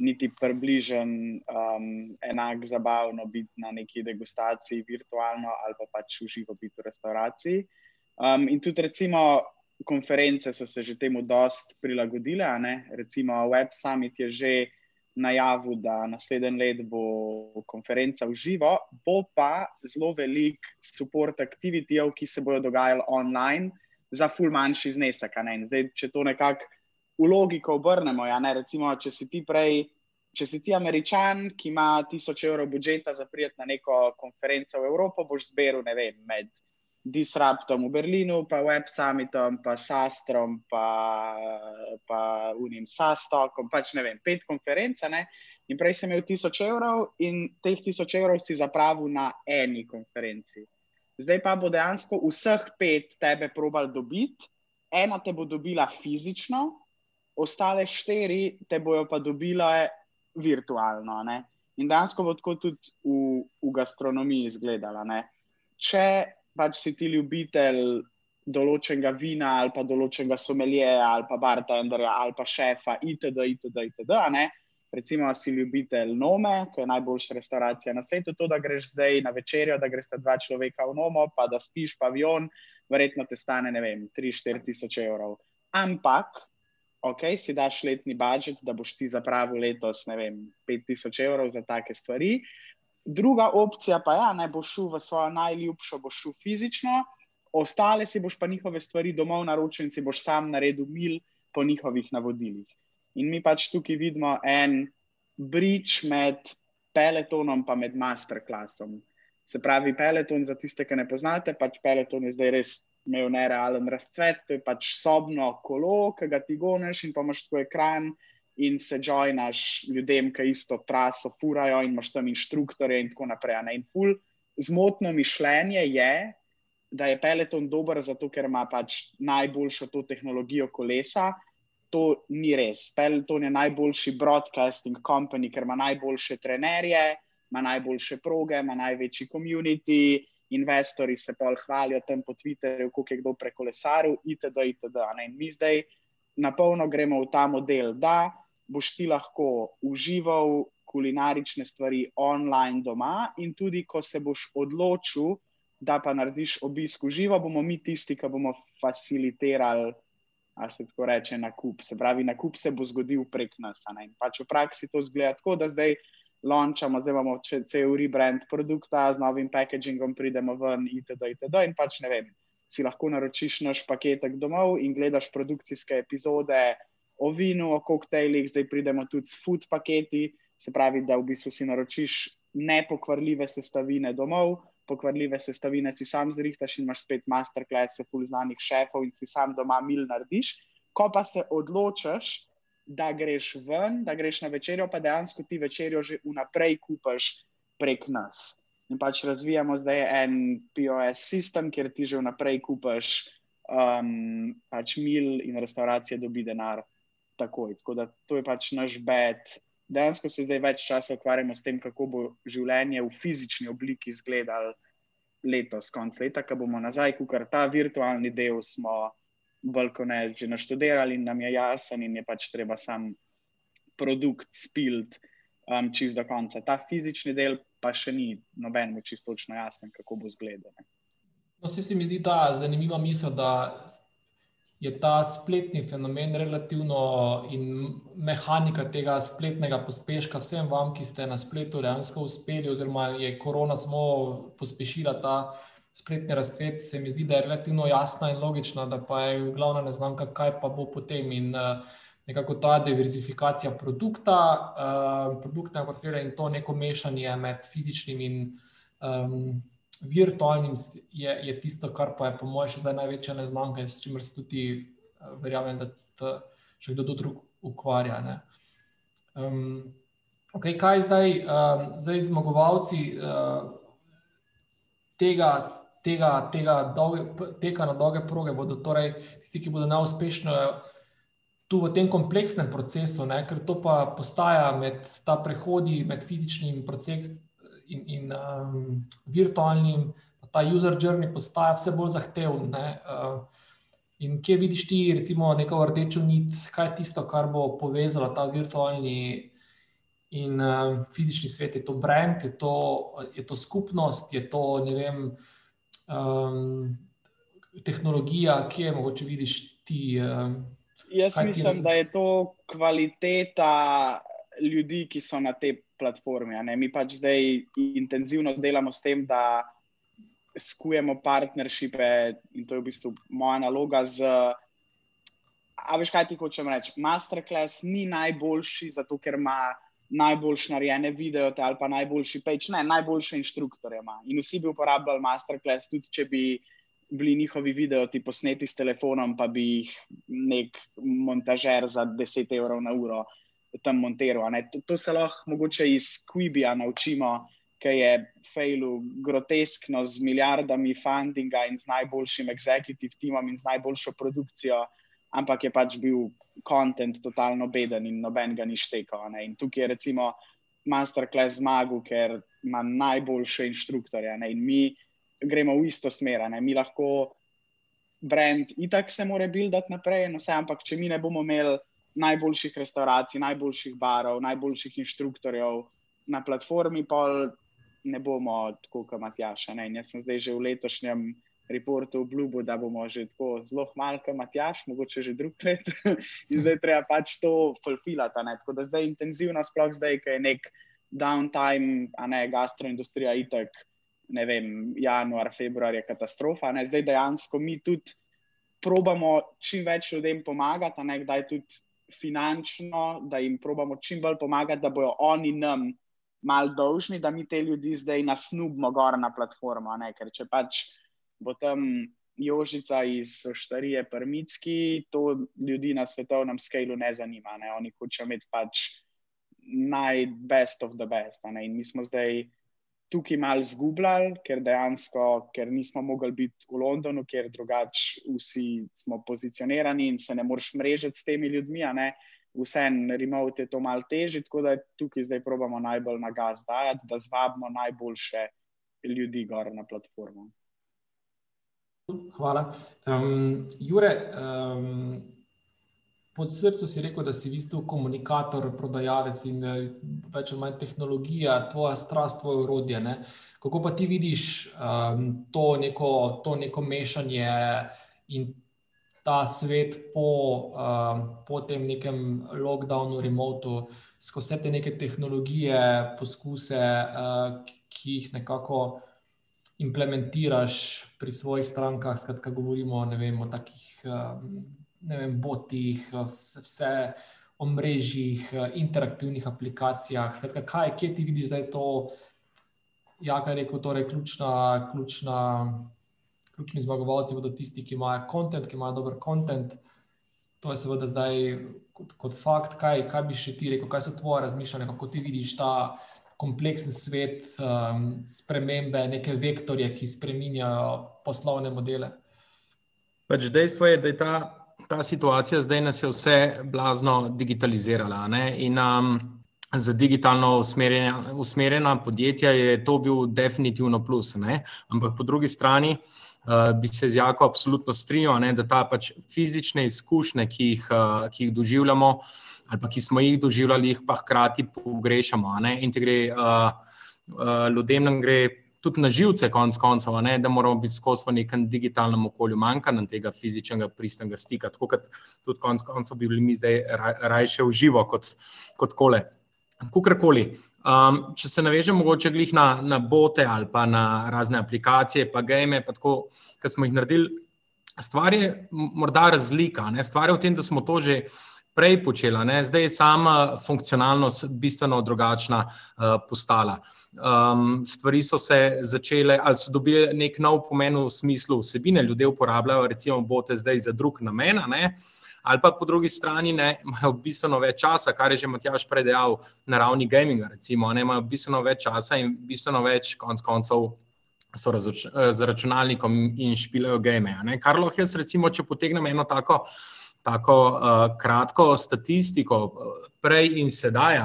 niti približen um, enak zabavno biti na neki degustaciji virtualno ali pa pač uživo biti v restauraciji. Um, in tudi recimo konference so se že temu dost prilagodile, recimo Web Summit je že najavil, da naslednji let bo konferenca v živo, bo pa zelo velik support aktivitijev, ki se bodo dogajali online za ful manjši znesek. Zdaj, če to nekako v logiko obrnemo, ja, ne, recimo, če si ti prej. Če si ti američan, ki ima tisoč evrov budžeta za prijet na neko konferenco v Evropo, boš zbiral, ne vem, med Disruptom v Berlinu, pa Web Summitom, pa Sastrom, pa, pa Unim Sastokom, pač ne vem, pet konferenc. In prej sem imel tisoč evrov in teh tisoč evrov si zapravil na eni konferenci. Zdaj pa bo dejansko vseh pet tebe probal dobiti, ena te bo dobila fizično, ostale štiri te bojo pa dobile virtualno. Ne? In dejansko bo tako tudi v, v gastronomiji izgledala. Ne? Če pač si ti ljubitelj določenega vina ali pa določenega someljeja ali pa bartenderja ali pa šefa itd. itd., itd. Recimo, si ljubitelj Nome, ki je najboljša restauracija na svetu, to, da greš zdaj na večerjo, da greš dva človeka v Nomo, pa da spiš pavion, verjetno te stane, ne vem, 3-4 tisoč evrov. Ampak, ok, si daš letni budžet, da boš ti zapravil letos, ne vem, 5 tisoč evrov za take stvari. Druga opcija pa je, ja, da boš šel v svojo najljubšo, boš šel fizično, ostale si boš pa njihove stvari domov naročil in si boš sam naredil mil po njihovih navodilih. In mi pač tukaj vidimo en bridge med peletonom in med masterclassom. Se pravi, peleton za tiste, ki ne poznate, pač peleton je zdaj res imel nerealen razcvet, to je pač sobno kolo, ki ga ti goneš in pa imaš tvoj ekran in se joinaš ljudem, ki isto traso furajo in imaš tam inštruktorje in tako naprej. Ne? In ful, zmotno mišljenje je, da je Peloton dober zato, ker ima pač najboljšo to tehnologijo kolesa. To ni res. Peloton je najboljši broadcasting company, ker ima najboljše trenerje, ima najboljše proge, ima največji community, investori se pa hvalijo tam po Twitterju, koliko je kdo prekolesaril, itd. itd. In mi zdaj na polno gremo v ta model, da boš ti lahko užival kulinarične stvari online doma, in tudi, ko se boš odločil, da pa narediš obisk v živo, bomo mi tisti, ki bomo facilitirali. A se tako reče, na kup. Se pravi, na kup se bo zgodil prek nas. Pač v praksi to zgleda tako, da zdaj launchamo, zdaj imamo cel rebrand produkta, z novim packagingom pridemo ven, itd. itd. In pač ne vem, si lahko naročiš naš paketek domov in gledaš produkcijske epizode, o vinu, o koktejlih, zdaj pridemo tudi s food paketi, se pravi, da v bistvu si naročiš nepokvarljive sestavine domov, pokvarljive sestavine si sam zrihtaš in imaš spet masterclass, full znanih šefov in si sam doma mil narediš. Ko pa se odločiš, da greš ven, da greš na večerjo, pa dejansko ti večerjo že vnaprej kupaš prek nas. In pač razvijamo zdaj en POS sistem, kjer ti že vnaprej kupaš um, pač mil in restauracije dobi denar takoj. Tako da to je pač naš bed. Dejansko se zdaj več časa ukvarjamo s tem, kako bo življenje v fizični obliki izgledalo letos, konc leta, ko bomo nazaj, ker ta virtualni del smo bolj kot ne že naštudirali in nam je jasen, in je pač treba sam produkt spilt um, čist do konca. Ta fizični del pa še ni nobenemu čisto jasen, kako bo izgledal. No, se mi zdi ta zanimiva misel, da je ta spletni fenomen relativno in mehanika tega spletnega pospeška vsem vam, ki ste na spletu dejansko uspeli, oziroma je korona samo pospešila ta spletni razcvet, se mi zdi, da je relativno jasna in logična, da pa je glavna neznanka, kaj pa bo potem. In uh, nekako ta diverzifikacija produkta, uh, produktnega portfelja in to neko mešanje med fizičnim in um, virtualnim je, je tisto, kar pa je po mojem še zdaj največja neznanka, s čimer se tudi uh, verjamem, da še kdo drug ukvarja. Um, okay, kaj zdaj, um, zdaj zmagovalci uh, tega? Tega, tega dolge, teka na dolge proge bodo torej tisti, ki bodo najuspešnejši tu v tem kompleksnem procesu, ne, ker to pa postaja med ta prehodi med fizičnim procesom in, in um, virtualnim, ta user journey postaja vse bolj zahteven. Uh, in kje vidiš ti, recimo, neko rdečo nit, kaj je tisto, kar bo povezalo ta virtualni in uh, fizični svet? Je to brand, je to, je to skupnost, je to ne vem. Um, Tehnologija, ki je mogoče vidiš ti? Um, Jaz mislim, da je to kvaliteta ljudi, ki so na tej platformi. Mi pač zdaj intenzivno delamo s tem, da skujemo partnershipe in to je v bistvu moja naloga. Z, a veš, kaj ti hočem reči? Masterclass ni najboljši, zato ker ima najboljše narejene video ali pa najboljši peč, ne, najboljše inštruktorje ima. In vsi bi uporabljali Masterclass, tudi če bi. Bili njihovi videoti posneti s telefonom, pa bi jih nek montažer za 10 evrov na uro uh, tam montiral. To, to se lahko mogoče iz Quibija naučimo, ki je failu groteskno z milijardami fundinga in z najboljšim executive teamom in z najboljšo produkcijo, ampak je pač bil kontent totalno beden in noben ga ni štekal. In tukaj je recimo masterclass zmagal, ker ima najboljše inštruktorje in mi gremo v isto smer. Mi lahko. Brand, itak se mora buildati naprej, no, vse, ampak če mi ne bomo imeli najboljših restauracij, najboljših barov, najboljših inštruktorjev na platformi, pa ne bomo tako, kot Matjaš. Jaz sem zdaj že v letošnjem reportu obljubil, da bomo že tako zelo malo, kot Matjaš, mogoče že drug let. <laughs> In zdaj treba pač to fulfilati. Tako da zdaj intenzivno, sploh zdaj, ki je nek downtime, a ne gastroindustrija itek. Ne vem, januar, februar je katastrofa. Ne? Zdaj dejansko mi tudi probamo čim več ljudem pomagati, a ne kdaj tudi finančno, da jim probamo čim bolj pomagati, da bodo oni nam mal dolžni, da mi te ljudi zdaj nasnubimo gor na platformo. Ne? Ker če pač bo tam Jožica iz Štarije Prmitski, to ljudi na svetovnem skalu ne zanima. Ne? Oni hočejo imeti pač najbest of the best. In mi smo zdaj tukaj malo zgubljali, ker dejansko, ker nismo mogli biti v Londonu, ker drugače vsi smo pozicionirani in se ne moreš mrežiti s temi ljudmi. Vse en remote je to malo težje, tako da tukaj zdaj probamo najbolj na gas dajati, da zvabimo najboljše ljudi gor na platformo. Hvala. Um, Jure, um, pod srcem si rekel, da si v bistvu komunikator, prodajalec in eh, več ali manj tehnologija, tvoja strast, tvoje urodje. Ne? Kako pa ti vidiš um, to, neko, to neko mešanje in ta svet po, um, po tem nekem lockdownu, remotu, skozi vse te neke tehnologije, poskuse, uh, ki jih nekako implementiraš pri svojih strankah, skratka, govorimo vem, o takih. Um, vem, botih, vse o mrežjih, interaktivnih aplikacijah. Skratka, kaj, kje ti vidiš, da je to, ja, kaj rekel, torej ključna, ključna, ključni zmagovalci bodo tisti, ki imajo kontent, ki imajo dober kontent. To je seveda zdaj kot, kot fakt. Kaj, kaj bi še ti rekel, kaj so tvoje razmišljanja, kako ti vidiš ta kompleksen svet, um, spremembe, neke vektorje, ki spremenjajo poslovne modele. Pač dejstvo je, da je ta ta situacija zdaj nas je vse blazno digitalizirala. Ne? In um, za digitalno usmerjena, usmerjena podjetja je to bil definitivno plus. Ne? Ampak po drugi strani uh, bi se z Jako absolutno strinjal, da ta pač fizične izkušnje, ki jih, uh, ki jih doživljamo, ali ki smo jih doživljali, jih pa hkrati pogrešamo. In te gre uh, uh, ljudem, nam gre tudi na živce, konc koncev, ne, da moramo biti skozi v nekem digitalnem okolju, manjka nam tega fizičnega pristnega stika. Tako kot tudi konc koncev bi bili mi zdaj rajše v živo kot, kot kole. Kukorkoli. Um, če se navežem mogoče glih na, na bote ali pa na razne aplikacije, pa game, pa tako, ki smo jih naredili, stvar je morda razlika. Ne? Stvar je v tem, da smo to že prej počela. Ne? Zdaj je sama funkcionalnost bistveno drugačna uh, postala. Um, stvari so se začele, ali so dobile nek nov pomen v smislu vsebine. Ljudje uporabljajo recimo bote zdaj za drug namen. Ali pa po drugi strani ne, imajo bistveno več časa, kar je že Matjaš predejal na ravni gaminga. Recimo, ne, imajo bistveno več časa in bistveno več konc koncev so z računalnikom in špilajo game. Kar lahko jaz, recimo, če potegnem eno tako tako uh, kratko statistiko, prej in sedaj.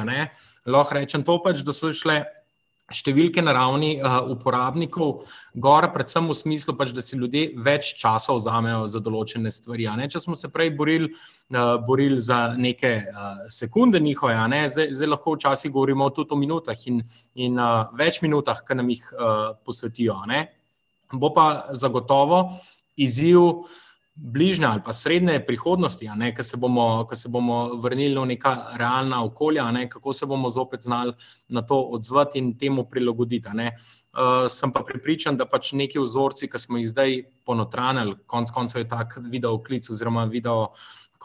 Lahko rečem to, pač, da so šle številke na ravni uh, uporabnikov gor, predvsem v smislu, pač, da si ljudje več časa vzamejo za določene stvari. Ne. Če smo se prej borili uh, boril za neke uh, sekunde njihove, ne, zdaj, zdaj lahko včasih govorimo tudi o minutah in, in uh, več minutah, ki nam jih uh, posvetijo. Ne. Bo pa zagotovo izziv bližnje ali pa srednje prihodnosti, ko se, se bomo vrnili v neka realna okolja, ne, kako se bomo zopet znali na to odzvati in temu prilagoditi. Uh, sem pa pripričan, da pač neki vzorci, ki smo jih zdaj ponotranili, konec koncev je tak video klic oziroma video.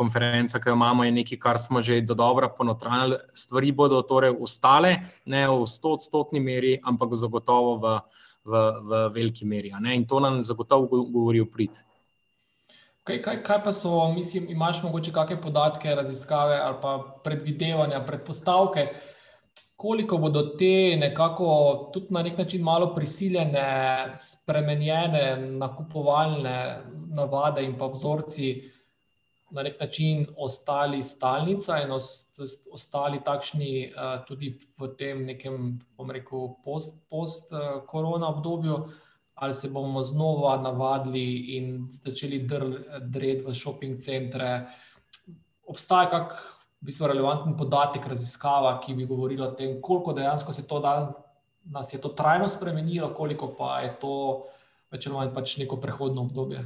Konferenca, ki jo imamo, je nekaj, kar smo že do dobro ponotranili. Stvari bodo torej ostale, ne v stotni meri, ampak zagotovo v, v, v veliki meri. In to nam zagotovo govori v prid. Kaj, kaj, kaj pa so, mislim, imaš morda kakšne podatke, raziskave ali pa predvidevanja, predpostavke, koliko bodo te nekako tudi na nek način malo prisiljene, spremenjene nakupovalne navade in pa vzorci na nek način ostali stalnica in ostali takšni uh, tudi v tem nekem, bom rekel, post-korona post, uh, obdobju ali se bomo znova navadili in začeli dreti v shopping centre. Obstaja kak v bistvu relevanten podatek, raziskava, ki bi govorila o tem, koliko dejansko se to dan, nas je to trajno spremenilo, koliko pa je to več ali manj pač neko prehodno obdobje.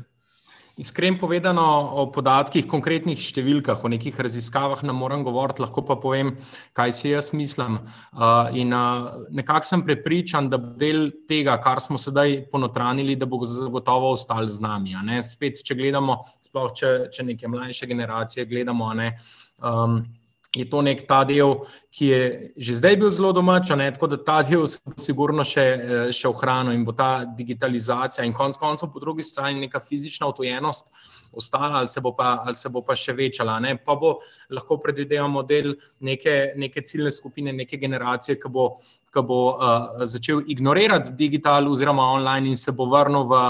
Iskreno povedano, o podatkih, konkretnih številkah, o nekih raziskavah ne morem govoriti, lahko pa povem, kaj si jaz mislim. Uh, in uh, nekako sem prepričan, da bo del tega, kar smo sedaj ponotranili, da bo zagotovo ostal z nami. Spet, če gledamo, sploh če, če neke mlajše generacije gledamo. Ne, um, je to nek ta del, ki je že zdaj bil zelo domač, tako da ta del se bo sigurno še, eh, še ohranil in bo ta digitalizacija in konec koncev po drugi strani neka fizična otojenost ostala ali se bo pa, ali se bo pa še večala. Ne? Pa bo lahko predvidevamo del neke, neke ciljne skupine, neke generacije, ki bo, ki bo uh, začel ignorirati digital oziroma online in se bo vrnil v,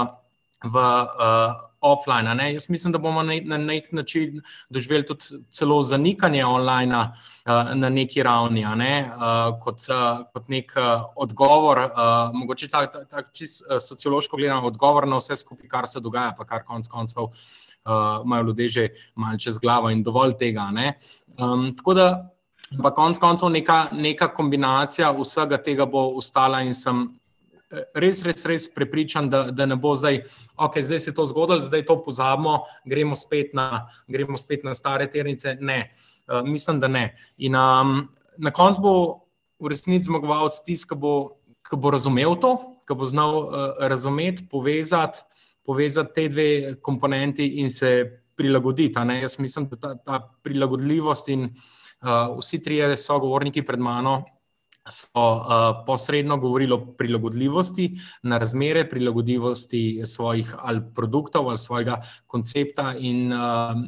v uh, offline. Ne? Jaz mislim, da bomo na nek način doživeli tudi celo zanikanje online uh, na neki ravni, ne? uh, kot, uh, kot nek uh, odgovor, uh, mogoče tako tak, čist uh, sociološko gledano, odgovor na vse skupaj, kar se dogaja, pa kar konec koncev uh, imajo ljudje že malce z glavo in dovolj tega. Um, tako da. Pa konec koncev neka, neka kombinacija vsega tega bo ustala in sem res, res, res prepričan, da, da ne bo zdaj, ok, zdaj se je to zgodilo, zdaj to pozabimo, gremo spet na, gremo spet na stare ternice. Ne, uh, mislim, da ne. In um, na koncu bo v resnici zmagovalec tisti, ki bo, ki bo razumel to, ki bo znal uh, razumeti, povezati, povezati te dve komponenti in se prilagoditi. Jaz mislim, da ta, ta prilagodljivost in uh, vsi trije sogovorniki pred mano so uh, posredno govorili o prilagodljivosti na razmere, prilagodljivosti svojih ali produktov ali svojega koncepta, in uh,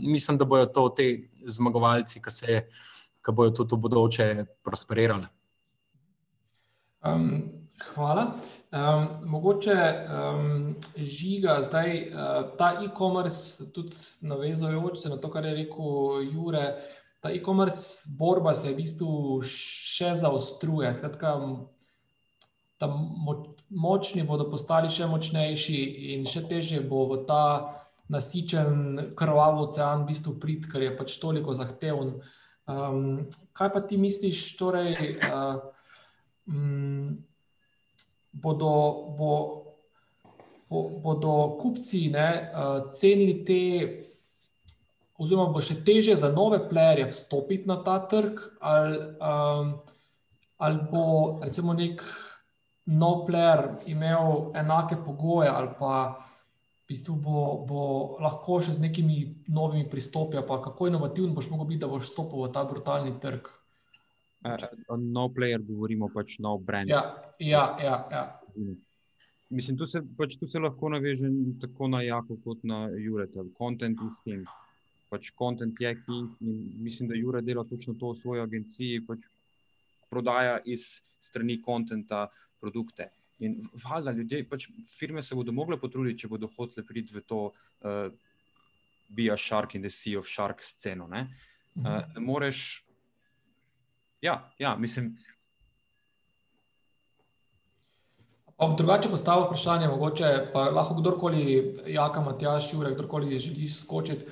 mislim, da bodo to ti zmagovalci, ki, se, ki bodo tudi v bodoče prosperirali. Um, hvala. Um, mogoče um, žiga zdaj uh, ta e-commerce, tudi navezujoč se na to, kar je rekel Jure ta e-commerce borba se v bistvu še zaostruje. Skratka, močni bodo postali še močnejši in še težje bo v ta nasičen, krvav ocean v bistvu prid, ker je pač toliko zahteven. Um, kaj pa ti misliš, torej, uh, um, bodo, bo, bo, bodo kupci ne, uh, cenili te, oziroma bo še teže za nove playerje vstopiti na ta trg, ali, um, ali bo recimo nek nov player imel enake pogoje, ali pa v bistvu bo, bo lahko še z nekimi novimi pristopi, pa kako inovativen boš mogel biti, da boš vstopil v ta brutalni trg. Uh, no player, govorimo pač nov brand. Ja, ja, ja. ja. Mislim, tu se, pač, tu se lahko naveže tako na Jako, kot na Jureta. Content is king. Pač content je king. Mislim, da Jure dela točno to v svoji agenciji, pač prodaja iz strani kontenta produkte. In valjda ljudje, pač firme se bodo mogle potruditi, če bodo hotele priti v to, uh, be a shark in the sea of shark sceno. Ne, uh, ne moreš. Ja, ja, mislim. Ob drugače postavil vprašanje, mogoče pa lahko kdorkoli, Jaka, Matjaš, Jurek, kdorkoli želi skočiti.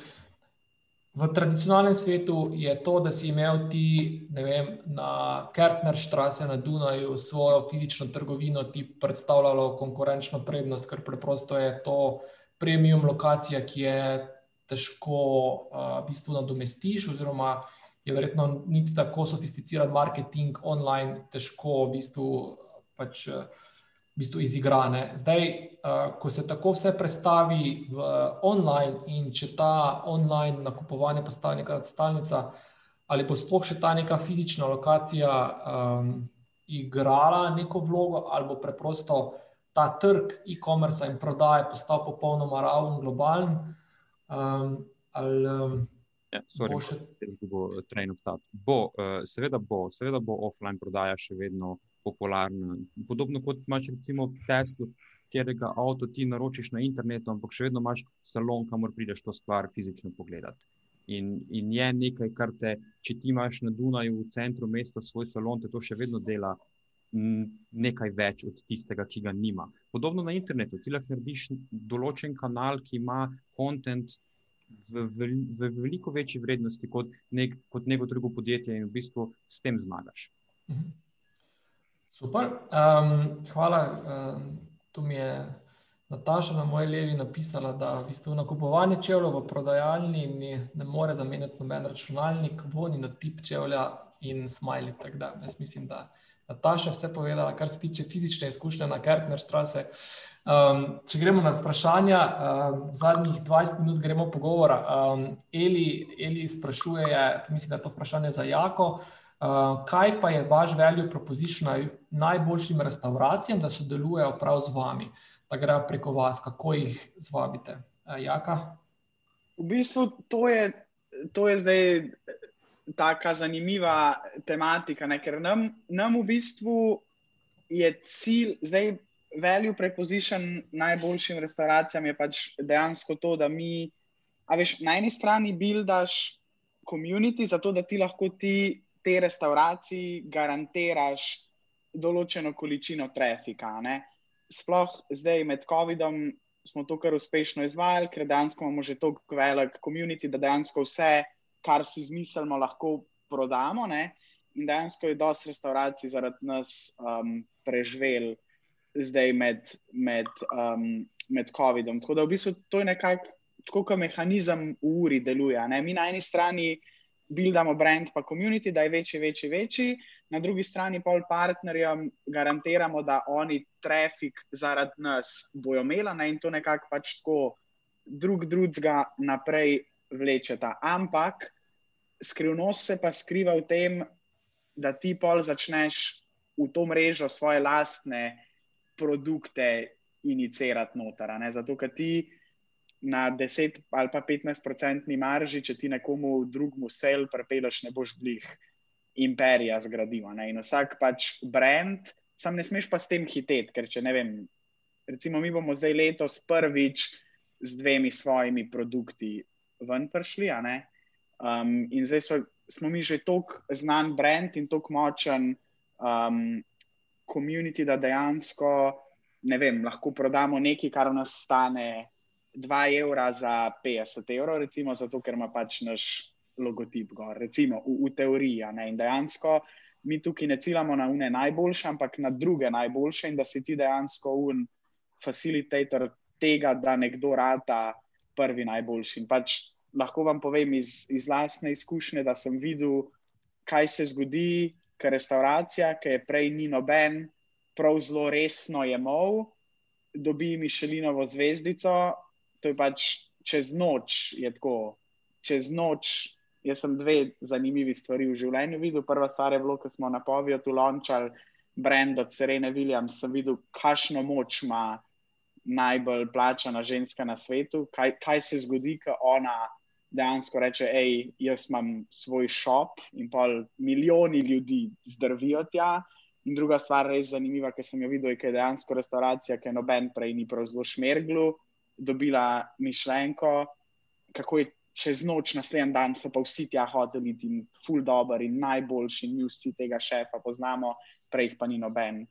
V tradicionalnem svetu je to, da si imel ti vem, na Kertner štrase na Dunaju svojo fizično trgovino, ti predstavljalo konkurenčno prednost, ker preprosto je to premium lokacija, ki je težko uh, v bistvu nadomestiš, oziroma je verjetno niti tako sofisticiran marketing online, težko v bistvu, pač, v bistvu izigrane. Zdaj, uh, ko se tako vse prestavi v online in če ta online nakupovanje postane neka stalnica, ali bo sploh še ta neka fizična lokacija um, igrala neko vlogo, ali bo preprosto ta trg e-commerce in prodaje postal popolnoma raven, globalen. Um, ali, um, Ja, sorry, bo še bo of thought. Bo, uh, seveda bo, seveda bo offline prodaja še vedno popularna. Podobno kot imaš recimo Tesla, kjer ga avto ti naročiš na internetu, ampak še vedno imaš salon, kamor prideš to stvar fizično pogledati. In, in je nekaj, kar te, če ti imaš na Dunaju v centru mesta svoj salon, te to še vedno dela nekaj več od tistega, ki ga nima. Podobno na internetu, ti lahko narediš določen kanal, ki ima kontent v, v, v veliko večji vrednosti kot, nek, kot neko drugo podjetje, in v bistvu s tem zmagaš. Super, um, hvala. Um, tu mi je Nataša na moji levi napisala, da v bistvu nakupovanje čevljev v prodajalni ni, ne more zamenjati noben računalnik, voni na tip čevlja in smajli. Da, jaz mislim, da Nataša vse povedala, kar se tiče fizične izkušnje na Kertner Strase. Um, če gremo na vprašanja, um, zadnjih 20 minut gremo pogovora. Um, Eli, Eli sprašuje, mislim, da je to vprašanje za Jako. Uh, kaj pa je vaš value proposition najboljšim restauracijam, da sodelujejo prav z vami, da grejo preko vas, kako jih zvabite? Uh, Jaka? V bistvu to je, to je zdaj tako zanimiva tematika, ne? ker nam, nam v bistvu je cilj, zdaj value preposition najboljšim restauracijam je pač dejansko to, da mi, a veš, na eni strani buildaš community, zato da ti lahko ti te restauraciji garantiraš določeno količino trafika. Ne? Sploh zdaj med COVID-om smo to kar uspešno izvajali, ker dejansko imamo že tako velik community, da dejansko vse, kar si zmislimo, lahko prodamo. Ne? In dejansko je dosti restauracij zaradi nas um, preživelo zdaj med, med, um, med COVID-om. Tako da v bistvu to je nekako tako, kot mehanizem v uri deluje. Ne? Mi na eni strani buildamo brand, pa community, da je večji, večji, večji, na drugi strani pa partnerjem garantiramo, da oni trafik zaradi nas bojo imeli in to nekako pač tako drug drugega naprej vlečeta. Ampak skrivnost se pa skriva v tem, da ti pol začneš v to mrežo svoje lastne produkte inicirati noter. Zato, ker ti na 10 ali pa 15-odstotni marži, če ti nekomu drugemu sel prepeleš, ne boš blih imperija zgradil. In vsak pač brand, sam ne smeš pa s tem hiteti, ker če ne vem, recimo mi bomo zdaj letos prvič z dvemi svojimi produkti ven prišli. Um, in zdaj so, smo mi že tako znan brand in tako močen. Um, komunity, da dejansko vem, lahko prodamo nekaj, kar nas stane 2 evra za 50 evrov, recimo, zato ker ima pač naš logotip gor, recimo v, v teoriji. In dejansko mi tukaj ne ciljamo na une najboljše, ampak na druge najboljše in da si ti dejansko un facilitator tega, da nekdo rata prvi najboljši. In pač lahko vam povem iz, iz lastne izkušnje, da sem videl, kaj se zgodi, ker restauracija, ki je prej ni noben, prav zelo resno je mol, dobi Mišelinovo zvezdico, to je pač čez noč, je tako, čez noč. Jaz sem dve zanimivi stvari v življenju videl. Prva stvar je bilo, ko smo na povijo tu lončali brand od Serene Williams, sem videl, kakšno moč ima najbolj plačana ženska na svetu, kaj, kaj se zgodi, ko ona dejansko reče, hej, jaz imam svoj šop in pa milijoni ljudi zdrvijo tja. In druga stvar, res zanimiva, ki sem jo videl, je, da je dejansko restauracija, ki noben prej ni prav zelo šmerglu, dobila mišljenko, kako je čez noč, naslednji dan so pa vsi tja hoteli in full dobro in najboljši, in mi vsi tega šefa poznamo, prej pa ni noben,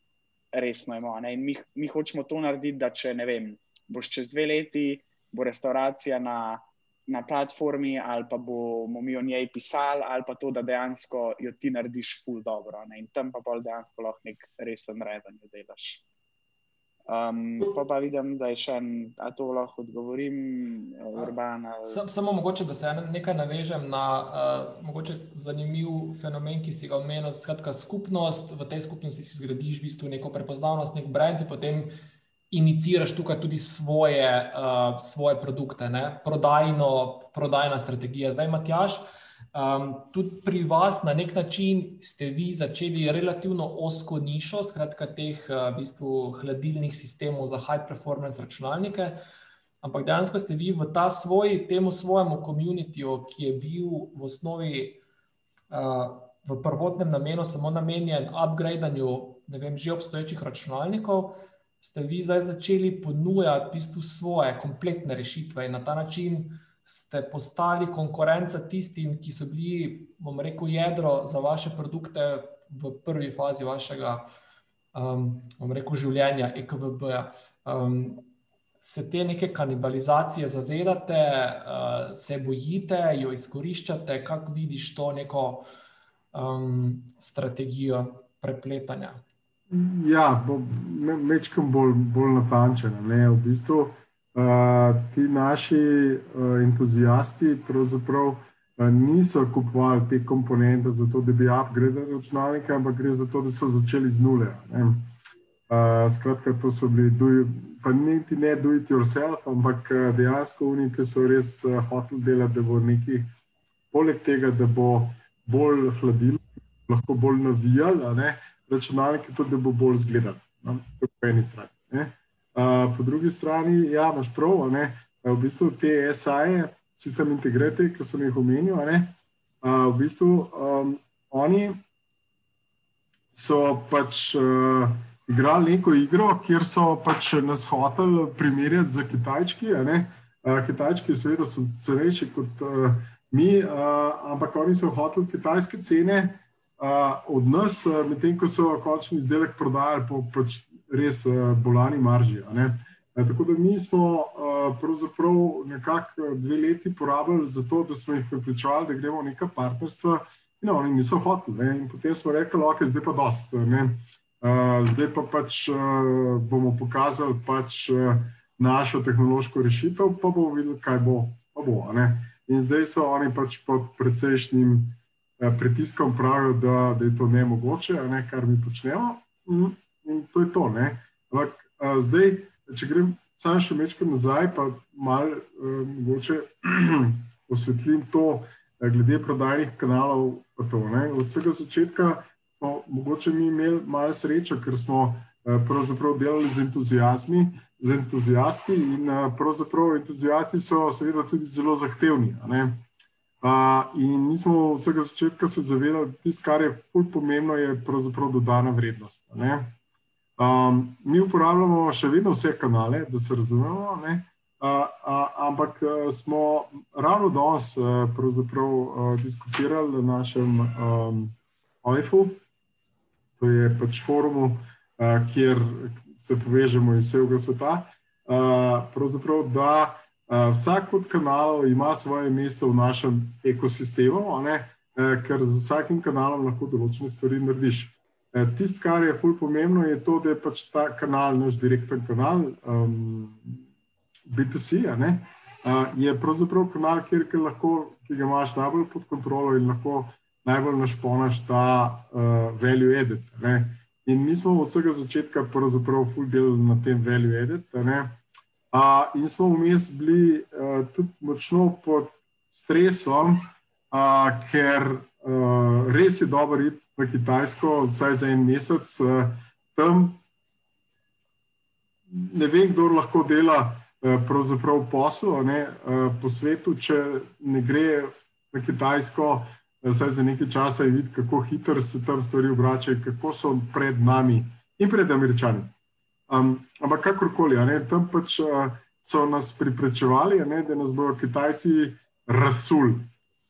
resno imamo. In mi, mi hočemo to narediti, da če ne vem, boš čez dve leti, bo restauracija na na platformi, ali pa bomo mi o njej pisali, ali pa to, da dejansko jo ti narediš ful dobro. Ne? In tam pa bolj dejansko lahko nek resen reden delaš. Um, pa pa vidim, da je še en, a to lahko odgovorim, urbana. Sam, samo mogoče, da se nekaj navežem na uh, mogoče zanimiv fenomen, ki si ga omenil. Skratka, skupnost, v tej skupnosti si zgradiš v bistvu neko prepoznavnost, nek brand in potem iniciraš tukaj tudi svoje, uh, svoje produkte, ne? prodajno, prodajna strategija. Zdaj, Matjaš, um, tudi pri vas na nek način ste vi začeli relativno osko nišo, skratka, teh uh, v bistvu hladilnih sistemov za high performance računalnike. Ampak dejansko ste vi v ta svoj, temu svojemu komunitiju, ki je bil v osnovi uh, v prvotnem namenu samo namenjen upgradanju vem, že obstoječih računalnikov, ste vi zdaj začeli ponujati v bistvu svoje kompletne rešitve in na ta način ste postali konkurenca tistim, ki so bili, bom rekel, jedro za vaše produkte v prvi fazi vašega, um, bom rekel, življenja, EKVB. Um, se te neke kanibalizacije zavedate, uh, se bojite, jo izkoriščate, kako vidiš to neko um, strategijo prepletanja? Ja, večkrat bolj, bolj natančen. V bistvu uh, ti naši uh, entuzijasti pravzaprav uh, niso kupovali te komponente zato, da bi upgradili računalnike, ampak gre za to, da so začeli z nule. Uh, skratka, to so bili, do, pa niti ne do it yourself, ampak dejansko uniki, ki so res uh, hoteli delati, da bo nekaj, poleg tega, da bo bolj hladilo, lahko bolj navijalo računalnike, tudi da bo bolj zgledal. No? Po eni strani. Uh, po drugi strani, ja, imaš prav, ne? v bistvu te SAE, sistem integritete, ki sem jih omenil, uh, v bistvu um, oni so pač uh, igrali neko igro, kjer so pač nas hoteli primerjati z Kitajčki. Uh, Kitajčki, seveda, so cenejši kot uh, mi, uh, ampak oni so hoteli kitajske cene od nas, medtem ko so končni izdelek prodajali po pač res bolani marži. Tako da mi smo pravzaprav nekako dve leti porabili za to, da smo jih pripričali, da gremo v neka partnerstva, in oni niso hoteli. Ne? In potem smo rekli, ok, zdaj pa dost. Ne? Zdaj pa pač bomo pokazali pač našo tehnološko rešitev, pa bomo videli, kaj bo. bo in zdaj so oni pač pod precejšnjim. Eh, pritiskom pravijo, da, da je to ne mogoče, ne, kar mi počnemo. In, to je to. Ampak zdaj, če grem samo še nekaj nazaj, pa malo eh, mogoče <clears throat> osvetlim to, eh, glede prodajnih kanalov. To, Od vsega začetka smo mogoče mi imeli malo srečo, ker smo pravzaprav delali z entuzijazmi. Z entuzijasti in pravzaprav entuzijasti so seveda tudi zelo zahtevni. Uh, in mi smo od vsega začetka se zavedali, da tisto, kar je fulj pomembno, je pravzaprav dodana vrednost. Um, mi uporabljamo še vedno vse kanale, da se razumemo, uh, uh, ampak uh, smo ravno danes uh, uh, diskutirali na našem um, OIF-u, to je pač forumu, uh, kjer se povežemo iz vsega sveta. Uh, da Uh, vsak od kanalov ima svoje mesto v našem ekosistemu, eh, ker z vsakim kanalom lahko določene stvari narediš. Eh, Tisto, kar je fully pomembno, je to, da je pač ta kanal, naš direkten kanal, um, B2C, uh, je pravzaprav kanal, kjer, lahko, ki ga imaš najbolj pod kontrolo in lahko najbolj našponaš ta uh, value edit. Ne? In mi smo od vsega začetka pravzaprav full delali na tem value edit. Uh, in smo vmes bili uh, tudi močno pod stresom, uh, ker uh, res je dobro iti na Kitajsko, vsaj za en mesec. Uh, tam ne vem, kdo lahko dela uh, posel uh, po svetu, če ne gre na Kitajsko. Vsaj za nekaj časa je videti, kako hitro se tam stvari obračajo, kako so pred nami in pred američani. Um, ampak kakorkoli, tam pač uh, so nas priprečevali, da nas bodo Kitajci razsuli.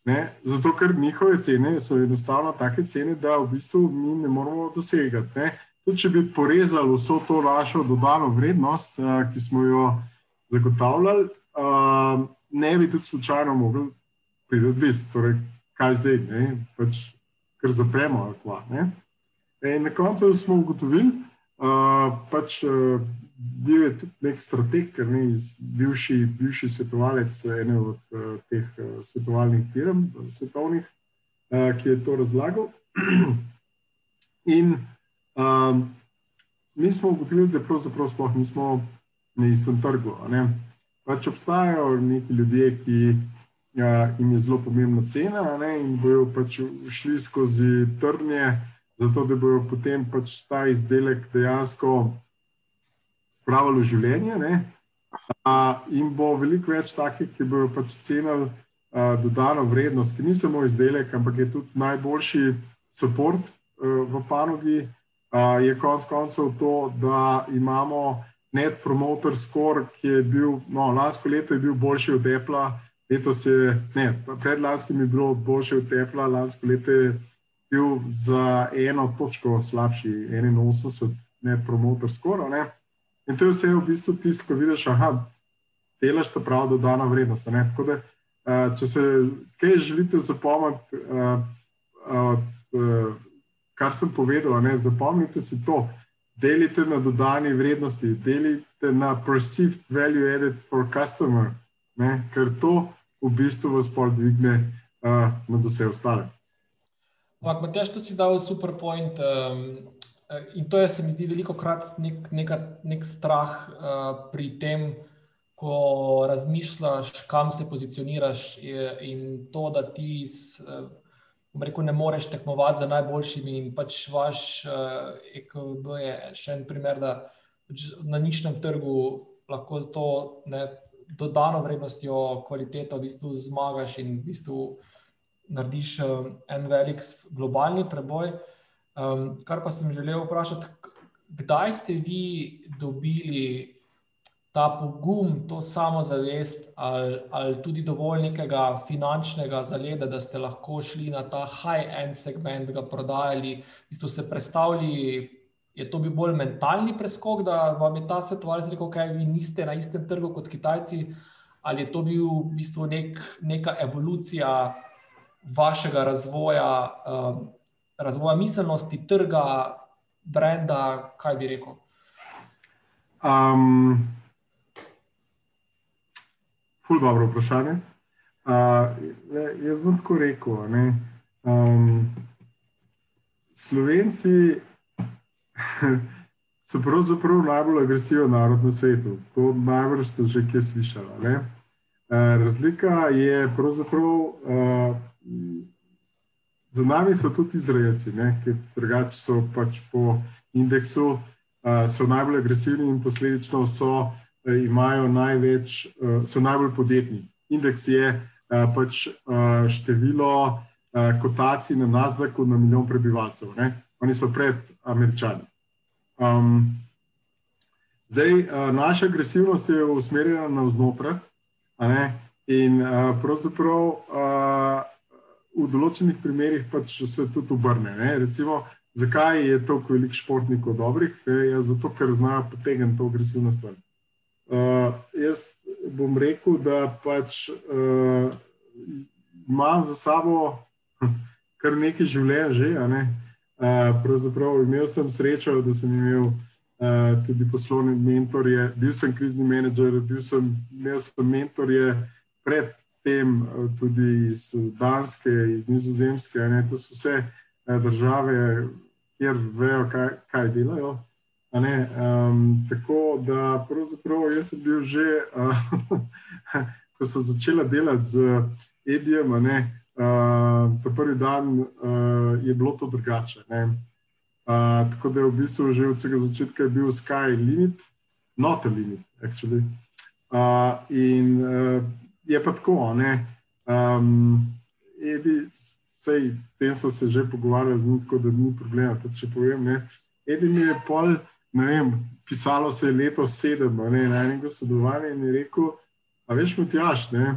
Ne? Zato, ker njihove cene so enostavno take cene, da v bistvu mi ne moramo dosegati. Tudi, če bi porezali vso to našo dodano vrednost, uh, ki smo jo zagotavljali, uh, ne bi tudi slučajno mogli priti do bistva. Torej, kaj zdaj, ne? pač kar zapremo. Kva, na koncu smo ugotovili, uh, pač, uh, bil je tudi nek strateg, ne, bivši, bivši svetovalec ene od uh, teh uh, svetovalnih firm, svetovnih, uh, ki je to razlagal. <clears throat> In uh, mi smo ugotovili, da pravzaprav sploh nismo na istem trgu. Pač obstajajo neki ljudje, ki ja, jim je zelo pomembna cena ne, in bojo pač šli skozi trnje, zato da bojo potem pač ta izdelek dejansko spravili v življenje. Ne. A, in bo veliko več takih, ki bojo pač cenili dodano vrednost, ki ni samo izdelek, ampak je tudi najboljši podpor v panogi. A, je konec koncev to, da imamo net promotor score, ki je bil, no, lansko leto je bil boljši od Apple. Letos je, ne, predlanskim je bilo boljše od tepla, lansko leto je bil za eno točko slabši, 81, ne promotor skoraj. Ne. In to je vse v bistvu tisto, ko vidiš, da delaš ta prav dodana vrednost. Tako da, če se kaj želite zapomniti, kar sem povedal, ne, zapomnite si to. Delite na dodani vrednosti, delite na perceived value added for customer, ne, ker to v bistvu vas pol dvigne uh, nad vse ostale. Ampak, Matjaš, to si dal super point. Um, in to je, se mi zdi, veliko krat nek, neka, nek strah uh, pri tem, ko razmišljaš, kam se pozicioniraš, in to, da ti uh, rekel, ne moreš tekmovati za najboljšimi. In pač vaš uh, EKB je še en primer, da pač na ničnem trgu lahko to ne dodano vrednostjo, kvaliteto, v bistvu zmagaš in v bistvu narediš um, en velik globalni preboj. Um, kar pa sem želel vprašati, kdaj ste vi dobili ta pogum, to samozavest, ali, ali tudi dovolj nekega finančnega zaleda, da ste lahko šli na ta high-end segment, ga prodajali, v bistvu se predstavljali je to bil bolj mentalni preskok, da vam je ta svetovalec rekel, da okay, vi niste na istem trgu kot Kitajci, ali je to bil v bistvu nek, neka evolucija vašega razvoja, um, razvoja miselnosti, trga, brenda, kaj bi rekel? Um, ful dobro vprašanje. Uh, jaz bom tako rekel. Um, Slovenci <laughs> so pravzaprav najbolj agresiven narod na svetu. To najbrž ste že kje slišali. Ne? Eh, razlika je pravzaprav, uh, za nami so tudi Izraelci, ki drugače so pač po indeksu uh, so najbolj agresivni in posledično so, uh, imajo največ, uh, so najbolj podjetni. Indeks je uh, pač uh, število uh, kotacij na Nazdaku na milijon prebivalcev. Ne? Oni so pred američani. Um, zdaj, uh, naša agresivnost je usmerjena na vznoter, in uh, pravzaprav uh, v določenih primerih pač se tudi obrne. Recimo, zakaj je toliko velikih športnikov dobrih? Je zato, ker znajo potegniti to agresivnost. Uh, jaz bom rekel, da pač uh, imam za sabo kar nekaj življenj že. Ne? Pravzaprav imel sem srečo, da sem imel tudi poslovne mentorje, bil sem krizni menedžer, bil sem, imel sem mentorje pred tem tudi iz Danske, iz Nizozemske. Ne? To so vse države, kjer vejo, kaj, kaj delajo. Um, tako da, pravzaprav, jaz sem bil že, uh, <laughs> ko so začela delati z Edijem, uh, ta prvi dan uh, je bilo to drugače. Uh, tako da je v bistvu že od vsega začetka bil sky limit, not a limit, actually. Uh, in uh, je pa tako. Um, Edi, sej, tem so se že pogovarjali z njim, tako da ni problema. Če povem, ne. Edi mi je pol ne vem, pisalo se je leto sedem, ne, na enem sodelovanju in je rekel, a veš, mutijaš, ne,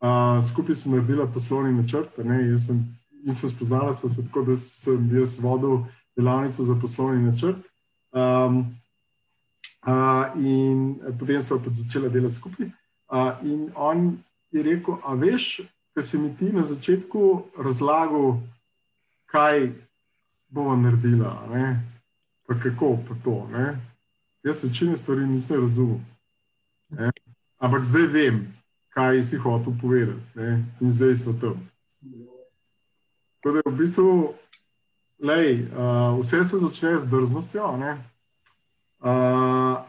a, skupaj smo naredili poslovni načrt, ne, jaz sem, in sem spoznala se tako, da sem jaz vodil delavnico za poslovni načrt. Um, a, in potem smo pa začela delati skupaj. A, in on je rekel, a veš, kaj si mi ti na začetku razlagal, kaj bomo naredila, ne, pa kako pa to. Ne? Jaz večine stvari nisem razumel. Ne? Ampak zdaj vem, kaj si hotel povedati, ne? in zdaj smo tam. Tako da v bistvu, lej, uh, vse se začne z drznostjo. Uh,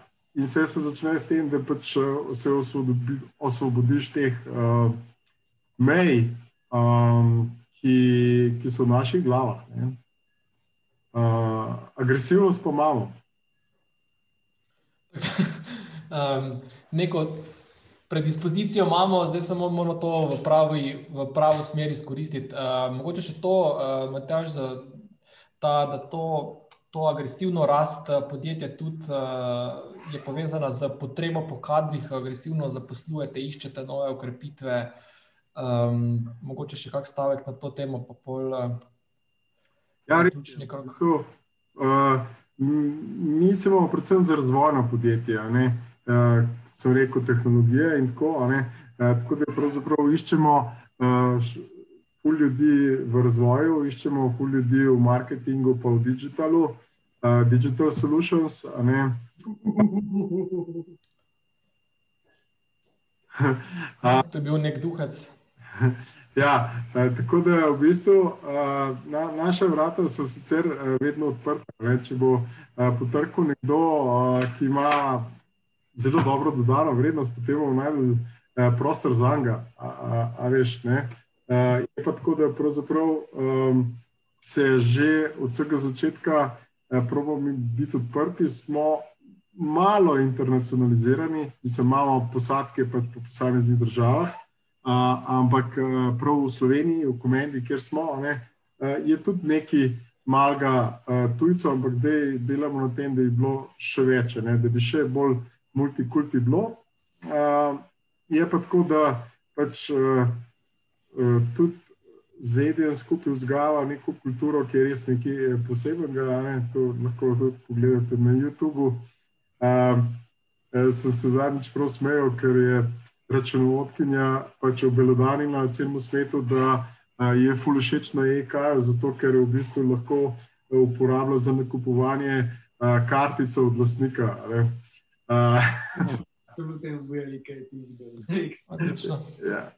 in vse se začne s tem, da pač se osvobodi, osvobodiš teh uh, mej, um, ki, ki so v naših glavah. Ne? uh, agresivnost pa imamo. <laughs> um, neko predispozicijo imamo, zdaj samo moramo to v pravi, v pravi smer izkoristiti. Uh, mogoče še to, uh, Matjaž, ta, da to. To agresivno rast podjetja tudi uh, je povezana z potrebo po kadrih, agresivno zaposlujete, iščete nove ukrepitve. Um, mogoče še kak stavek na to temo, pa pol uh, Ja, resnično. Uh, mi se imamo predvsem za razvojno podjetje, uh, so rekel tehnologije in tako. Uh, tako da pravzaprav iščemo uh, ljudi v razvoju, iščemo ljudi v marketingu, pa v digitalu, uh, digital solutions. <laughs> to je bil nek duhec. <laughs> Ja, tako da v bistvu na, naša vrata so sicer vedno odprta. Ne, če bo potrkal nekdo, ki ima zelo dobro dodano vrednost, potem bomo najdel prostor za njega. A, a, a veš, ne? Je pa tako, da pravzaprav um, se že od vsega začetka probujemo biti odprti, smo malo internacionalizirani, mi se imamo posadke pač po posameznih državah ampak prav v Sloveniji, v Komendi, kjer smo, ne, je tudi nekaj malega tujcev, ampak zdaj delamo na tem, da je bilo še več, ne, da bi še bolj multikulti bilo. Je pa tako, da pač tudi ZDN skupaj vzgajava neko kulturo, ki je res nekaj posebnega. Ne, to lahko tudi pogledate na YouTubu. Sem se zadnjič prav smejal, ker je računovodkinja pač obelodanila celemu svetu, da je fulešečna EK, zato ker v bistvu lahko uporablja za nakupovanje kartice od lasnika. <laughs> Ja.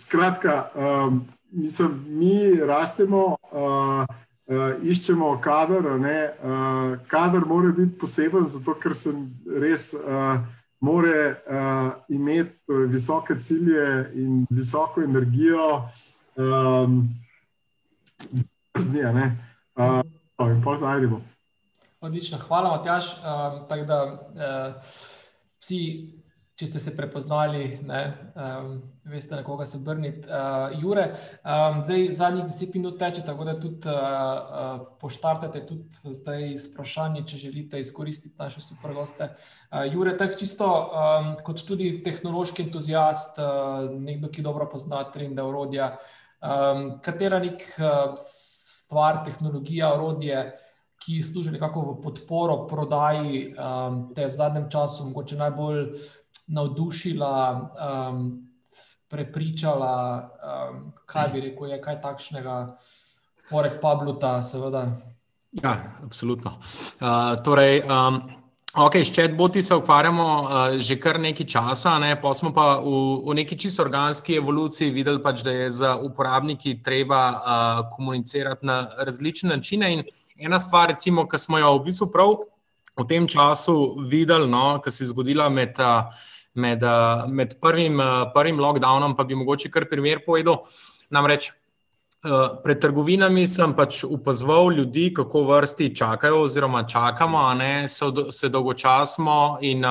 Skratka, um, mislim, mi rastemo, uh, uh, iščemo kader. Uh, kader mora biti poseben, zato ker sem res uh, more uh, imeti visoke cilje in visoko energijo, um, znija, ne. Uh, in pa najdemo. Odlično, hvala, Matjaš. Um, uh, vsi če ste se prepoznali, ne, um, veste, na koga se obrniti. Uh, Jure, um, zdaj zadnjih deset minut teče, tako da tudi uh, uh, poštartate tudi zdaj s vprašanji, če želite izkoristiti naše super goste. Uh, Jure, tako čisto um, kot tudi tehnološki entuzijast, uh, nekdo, ki dobro pozna trende orodja, um, katera nek uh, stvar, tehnologija, orodje, ki služi nekako v podporo prodaji, um, te v zadnjem času mogoče najbolj navdušila um, prepričala, um, kaj bi rekel, je kaj takšnega, poleg Pabluta, seveda. Ja, absolutno. Uh, torej, um, Okay, s chatboti se ukvarjamo uh, že kar nekaj časa, ne? pa smo pa v, v neki čisto organski evoluciji videli, pač, da je za uporabniki treba uh, komunicirati na različne načine. In ena stvar, recimo, ki smo jo v bistvu prav v tem času videli, no, ki se je zgodila med, uh, med, uh, med prvim, uh, prvim lockdownom, pa bi mogoče kar primer povedal. Namreč Eh, pred trgovinami sem pač upozoval ljudi, kako vrsti čakajo, oziroma čakamo, ne, se dolgočasimo in,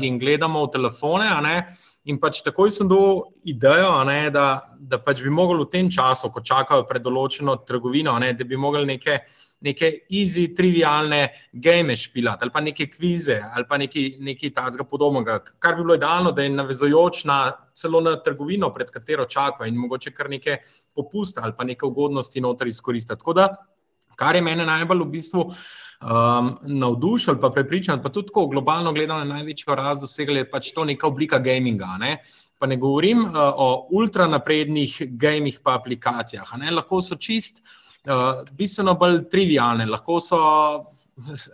in gledamo v telefone. In pač takoj sem dobil idejo, ne, da, da pač bi mogli v tem času, ko čakajo pred določeno trgovino, ne, da bi mogli nekaj neke easy, trivialne game špilati ali pa neke kvize ali pa nekaj takega podobnega, kar bi bilo idealno, da je navezojoč na celo na trgovino, pred katero čakajo in mogoče kar neke popuste ali pa neke ugodnosti noter izkoristiti. Tako da, kar je mene najbolj v bistvu. Um, navdušen, pa prepričan, pa tudi tako globalno gledano, največjo rast dosegli je pač to neka oblika gaminga. Ne? Pa ne govorim uh, o ultranaprednih gamih, pa aplikacijah. Ne? Lahko so čist uh, bistveno bolj trivialne, lahko so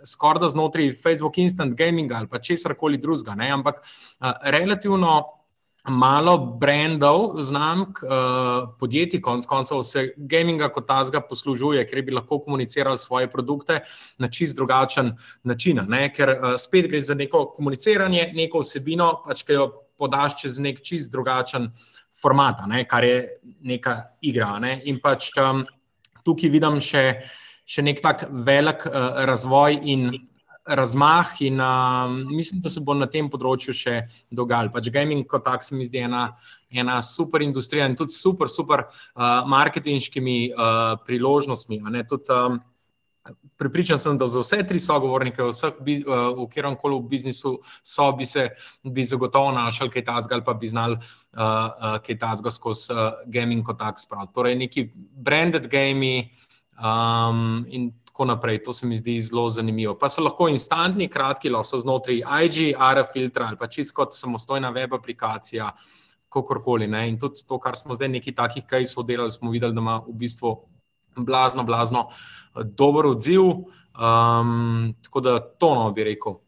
skoraj da znotraj Facebook Instant Gaming ali pa česar koli drugega, ampak uh, relativno. Malo brendov, znamk, podjetij, konc koncev, se gaminga kot tazga poslužuje, ker bi lahko komunicirali svoje produkte na čist drugačen način. Ne? Ker spet gre za neko komuniciranje, neko vsebino, pač, ki jo podaš čez nek čist drugačen format, ne? kar je neka igra. Ne? In pač. Um, tukaj vidim še, še nek tak velik uh, razvoj in razmah, in uh, mislim, da se bo na tem področju še dogajalo. Pač gaming kot tak se mi zdi ena, ena super industrija in tudi super, super uh, marketinškimi uh, priložnostmi. Tudi, um, Pripričan sem, da za vse tri sogovornike, vseh, v katerem koli v biznisu so, bi se bi zagotovo našli kaj tasga ali pa bi znali uh, uh, kaj tasga skozi uh, gaming kot tak spraviti. Torej, neki branded gaming um, in tako naprej. To se mi zdi zelo zanimivo. Pa so lahko instantni, kratki, lahko so znotraj IG, ARA filtra ali pa čisto kot samostojna web aplikacija, kakorkoli. In tudi to, kar smo zdaj neki takih kaj so delali, smo videli, da ima v bistvu blazno, blazno eh, dober odziv. Um, tako da to no bi rekel.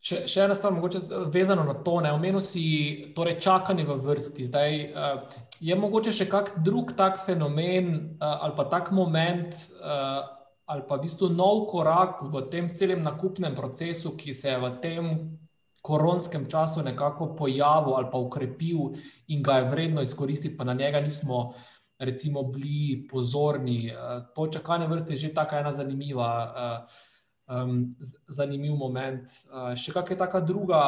Še, še ena stvar, mogoče vezano na to, ne omenil si torej čakanje v vrsti. Zdaj, uh, je mogoče še kak drug tak fenomen uh, ali pa tak moment uh, ali pa v bistvu nov korak v tem celem nakupnem procesu, ki se je v tem koronskem času nekako pojavil ali pa ukrepil in ga je vredno izkoristiti, pa na njega nismo recimo, bili pozorni. Eh, to čakanje vrste je že tako ena zanimiva, um, zanimiv moment. Eh, še kakšna taka druga,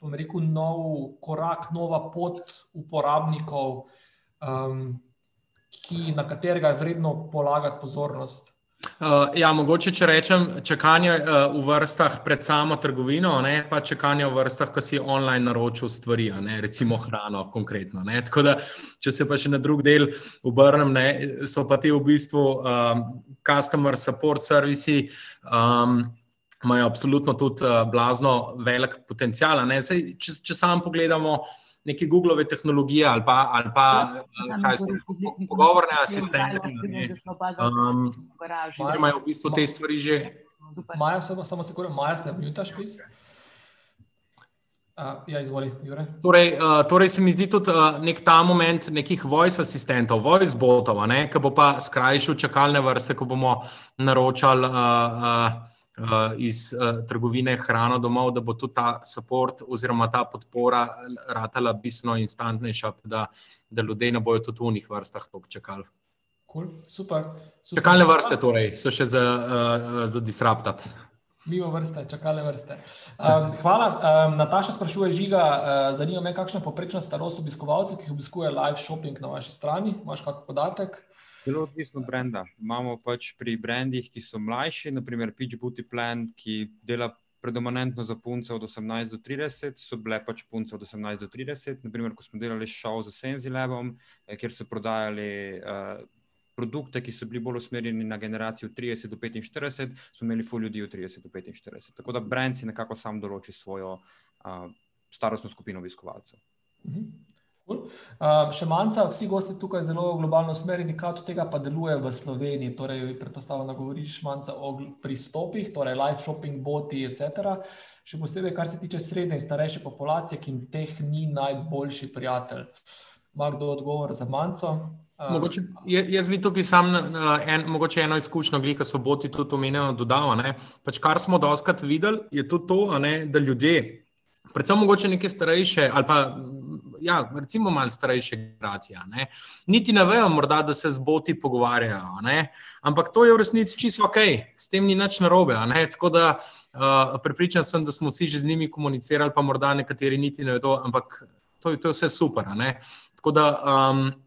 bom rekel, nov korak, nova pot uporabnikov, um, ki, na katerega je vredno polagati pozornost. Uh, ja, mogoče, če rečem, čakanje uh, v vrstah pred samo trgovino, ne, pa čakanje v vrstah, ko si online naročil stvari, ne, recimo hrano, konkretno. Ne. Tako da, če se pa še na drug del obrnem, ne, so pa ti v bistvu um, customer support servisi. Um, Imajo absolutno tudi uh, blazno velik potencial. Sej, če, če samo pogledamo, uh, neke Google tehnologije ali pa, ali pa ja, so, pogovorne asistente. Um, imajo v bistvu te stvari že. Maja, samo, samo se kurem, Maja, se mutaš, pis. Uh, ja, izvoli, torej, uh, torej, se mi zdi tudi uh, nek ta moment nekih voice asistentov, voice botov, ki bo pa skrajšal čakalne vrste, ko bomo naročali. Uh, uh, iz uh, trgovine hrano domov, da bo tudi ta podpora oziroma ta podpora ratala bistveno instantnejša, da, da ljudje ne bojo tudi v njih vrstah tok čakali. Cool. Super. Super. Čakalne vrste torej, so še za, uh, za disruptat. Mimo vrste, čakalne vrste. Um, hvala. Um, Nataša sprašuje, žiga, uh, zanima me, kakšna je poprečna starost obiskovalcev, ki obiskuje live shopping na vaši strani. Imaš kakšen podatek? Zelo odvisno od brenda. Imamo pač pri brendih, ki so mlajši, naprimer Peach Beauty Plan, ki dela predominantno za punce od 18 do 30, so bile pač punce od 18 do 30. Naprimer, ko smo delali šov za Senzilabom, eh, kjer so prodajali uh, produkte, ki so bili bolj usmerjeni na generacijo 30 do 45, smo imeli full ljudi od 30 do 45. Tako da brend si nekako sam določi svojo uh, starostno skupino obiskovalcev. Mhm. Uh, še manjka, vsi gosti tukaj zelo globalno usmerjeni, kaj od tega pa deluje v Sloveniji. Torej, predpostavljam, da govoriš manjka o pristopih, torej live shopping, boti, etc. Še posebej, kar se tiče srednje in starejše populacije, ki jim teh ni najboljši prijatelj. Ima kdo odgovor za manjco? Mogoče, jaz bi tukaj sam en, mogoče eno izkušnjo, ki so boti tudi omenjeno dodal. Pač kar smo doskrat videli, je tudi to, ne, da ljudje, predvsem mogoče neke starejše ali pa ja, recimo malo starejše generacije, ne, niti ne vejo, morda, da se z boti pogovarjajo. Ne, ampak to je v resnici čisto ok, s tem ni nič narobe. Tako da uh, prepričan sem, da smo vsi že z njimi komunicirali, pa morda nekateri niti ne vedo, ampak to, to je vse super. Tako da. Um,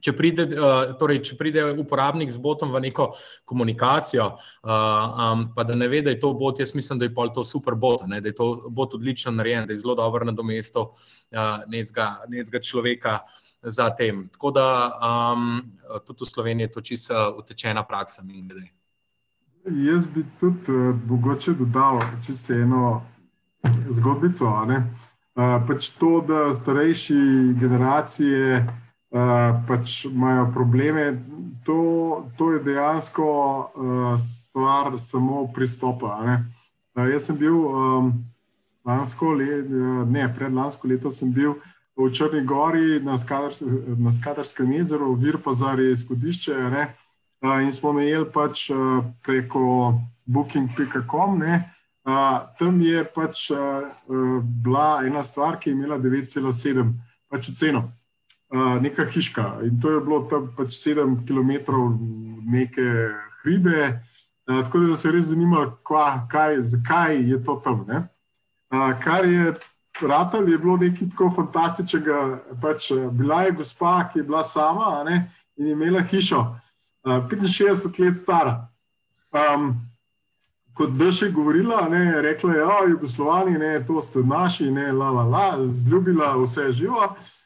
Če pride, uh, torej, če pride uporabnik z botom v neko komunikacijo, um, pa da ne ve, da je to bot, jaz mislim, da je to super bot, ne, da je to bot odlično narejen, da je zelo dobro na domestu uh, nekega človeka za tem. Tako da um, tudi v Sloveniji je to čisto utečena praksa. Jaz bi tudi uh, mogoče dodal čisto eno zgodbico. Uh, pač to, da starejši generacije pač imajo probleme. To, to je dejansko uh, stvar samo pristopa. Uh, jaz sem bil um, lansko leto, ne predlansko leto, sem bil v Črni Gori na, Skadars, na Skadarskem jezeru, vir pa za izhodišče. Uh, in smo najeli pač uh, preko booking.com. Uh, tam je pač uh, bila ena stvar, ki je imela 9,7 pač ceno neka hiška. In to je bilo tam pač sedem km neke hribe. Uh, tako da se je res zanimalo, kva, kaj, zakaj je to tam. Uh, kar je ratal, je bilo nekaj tako fantastičnega. Pač, bila je gospa, ki je bila sama ne, in je imela hišo, uh, 65 let stara. Um, kot da še govorila, ne, rekla je, da je Jugoslavija, to ste naši, ne, la, la, la, zljubila vse živo. Uh,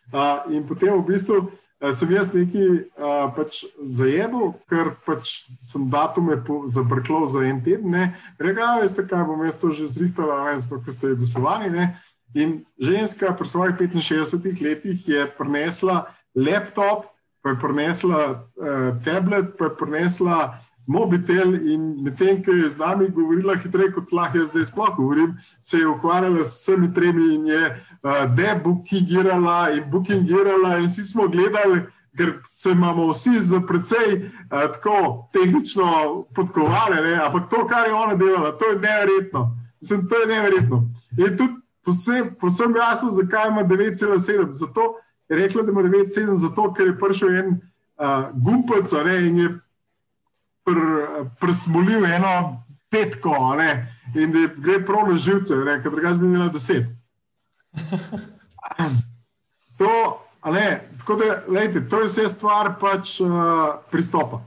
in potem v bistvu uh, sem jaz nekaj uh, pač zajemal, ker pač sem datume zabrklal za en teden. Rekel, veste, kaj bom jaz to že zrihtala, ne vem, kako ste jugoslovani. In ženska pri svojih 65 letih je prinesla laptop, pa je prinesla uh, tablet, pa je prinesla mobitel in medtem, ki je z nami govorila hitreje, kot lahko jaz zdaj sploh govorim, se je ukvarjala s vsemi tremi in je uh, debookingirala in bookingirala in vsi smo gledali, ker se imamo vsi za precej uh, tako tehnično podkovane, ne? ampak to, kar je ona delala, to je neverjetno. Mislim, to je neverjetno. In tudi posebno poseb jasno, zakaj ima 9,7. Zato je rekla, da ima 9,7, zato ker je prišel en uh, gumpec in je pr, prsmolil eno petko ne, in da gre prav na živce, ker drugače bi imela deset. <laughs> To, ne, tako da, lejte, to je vse stvar pač uh, pristopa.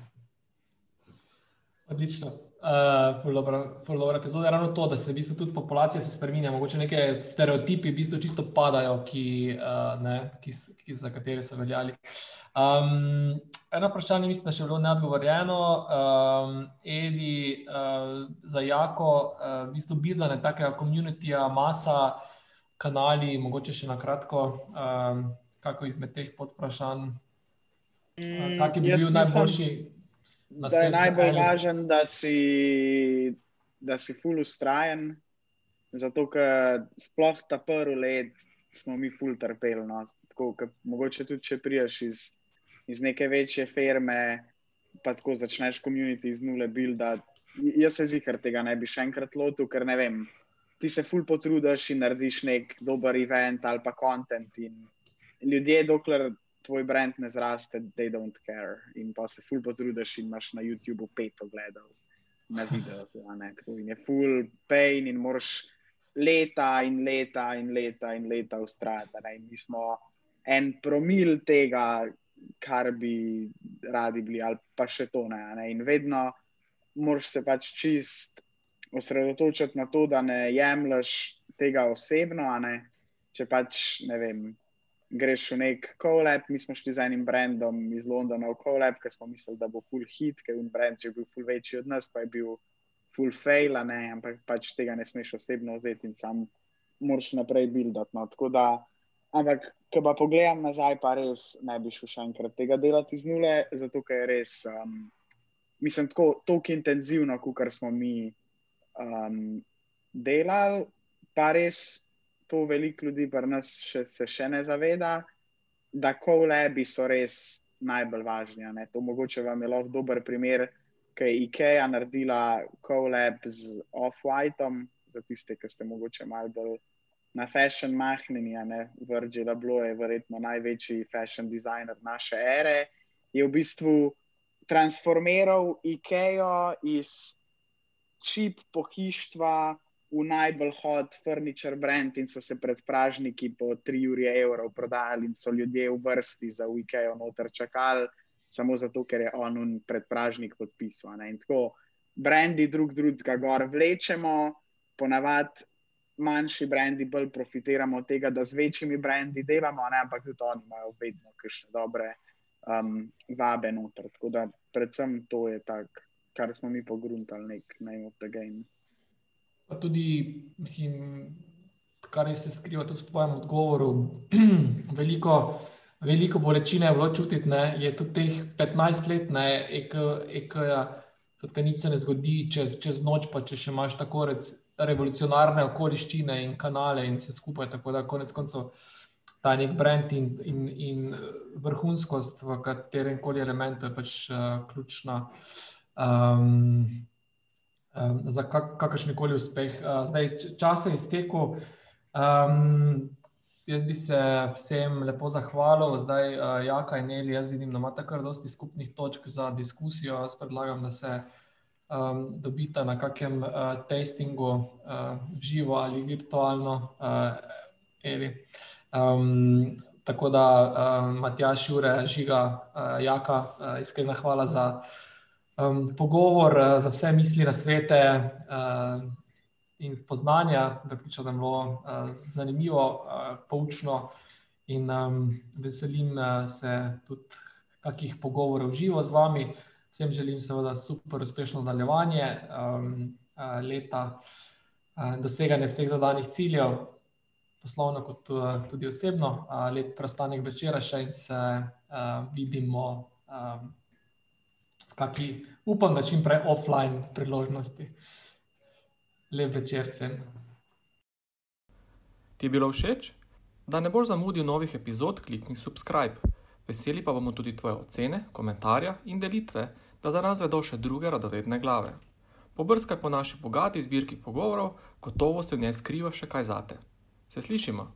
Odlično. Uh, dobra epizoda je ravno to, da se v bistvu tudi populacija spremenja. Mogoče neke stereotipi v bistvu čisto padajo, ki, uh, ne, ki, ki, za katere so veljali. Um, eno vprašanje, mislim, da še bilo neodgovorjeno. Um, Eli, uh, za jako, uh, v bistvu bidlane takega komunitija, masa, kanali, mogoče še na kratko, um, kako izmed teh podvprašanj. Uh, kak je bi bil najboljši? Sem da je najbolj važen, da si, da si full ustrajen. Zato, ker sploh ta prvi let smo mi full trpeli. No. Tako, mogoče tudi, če priješ iz, iz neke večje firme, pa tako začneš komunity iz nule buildati. Jaz se zihar tega ne bi še enkrat lotil, ker ne vem. Ti se full potrudiš in narediš nek dober event ali pa kontent. Ljudje, dokler tvoj brand ne zraste, they don't care. In pa se ful potrudiš in imaš na YouTubu pet ogledov na video. In je full pain in moraš leta in leta in leta in leta ustrajati. Mi smo en promil tega, kar bi radi bili, ali pa še to ne. ne? In vedno moraš se pač čist osredotočiti na to, da ne jemliš tega osebno, če pač ne vem greš v nek kolab, mi smo šli z enim brandom iz Londona v kolab, ker smo mislili, da bo full hit, ker je brand že bil full večji od nas, pa je bil full fail, ne, ampak pač tega ne smeš osebno vzeti in sam moraš naprej buildati. No. Da Ampak, ko pa pogledam nazaj, pa res ne bi šel še enkrat tega delati z nule, zato ker je res, um, mislim, tako, tako intenzivno, kot smo mi um, delali, pa res to veliko ljudi pri nas še, se še ne zaveda, da kolebi so res najbolj važni. To mogoče vam je lahko dober primer, ki je IKEA naredila koleb z Off-Whiteom, za tiste, ki ste mogoče malo bolj na fashion mahnjenja, ne Virgil Abloh je verjetno največji fashion designer naše ere, je v bistvu transformiral IKEA iz čip pohištva v najbolj hod furniture brand in so se pred pražniki po 3 uri evrov prodajali in so ljudje v vrsti za IKEA noter čakali, samo zato, ker je on pred pražnik podpisal. In tako, brendi drug drugega gor vlečemo, ponavadi manjši brendi bolj profitiramo od tega, da z večjimi brendi delamo, ne? ampak tudi oni imajo vedno kakšne dobre um, vabe noter. Tako da predvsem to je tak, kar smo mi pogruntali, nek name of the game. Pa tudi, mislim, kar se skriva tudi v tvojem odgovoru, <clears throat> veliko, veliko bolečine je bilo čutiti, ne? je tudi teh 15 let, ne, EK-ja, da nič se ne zgodi čez, čez noč, pa če še imaš tako reči revolucionarne okoliščine in kanale in vse skupaj. Tako da konec koncev ta nek brand in, in, in vrhunskost v katerem koli elementu je pač uh, ključna um, um, za kak, kakršen koli uspeh. Uh, zdaj, čas je iztekel. Um, Jaz bi se vsem lepo zahvalil, zdaj, uh, Jaka in Eli. Jaz vidim, da imate kar dosti skupnih točk za diskusijo. Jaz predlagam, da se uh, um, dobita na kakem uh, testingu, uh, živo ali virtualno. Uh, um, tako da, uh, Matjaš, Jure, Žiga, uh, Jaka, uh, iskrena hvala za um, pogovor, uh, za vse misli na svete. Uh, In spoznanja, sem pripričal, da je bilo uh, zanimivo, uh, poučno, in um, veselim uh, se tudi kakih pogovorov živo z vami. Vsem želim, seveda, super uspešno nadaljevanje um, leta, uh, doseganje vseh zadanih ciljev, poslovno, kot uh, tudi osebno. Uh, lep preostanek večera še in se uh, vidimo um, kakšni, upam, da čim prej offline priložnosti. Lep večer vsem. Ti je bilo všeč? Da ne boš zamudil novih epizod, klikni subscribe. Veseli pa bomo tudi tvoje ocene, komentarje in delitve da za nas vedo še druge radovedne glave. Pobrskaj po naši bogati zbirki pogovorov, gotovo se v njej skriva še kaj zate. Se slišimo?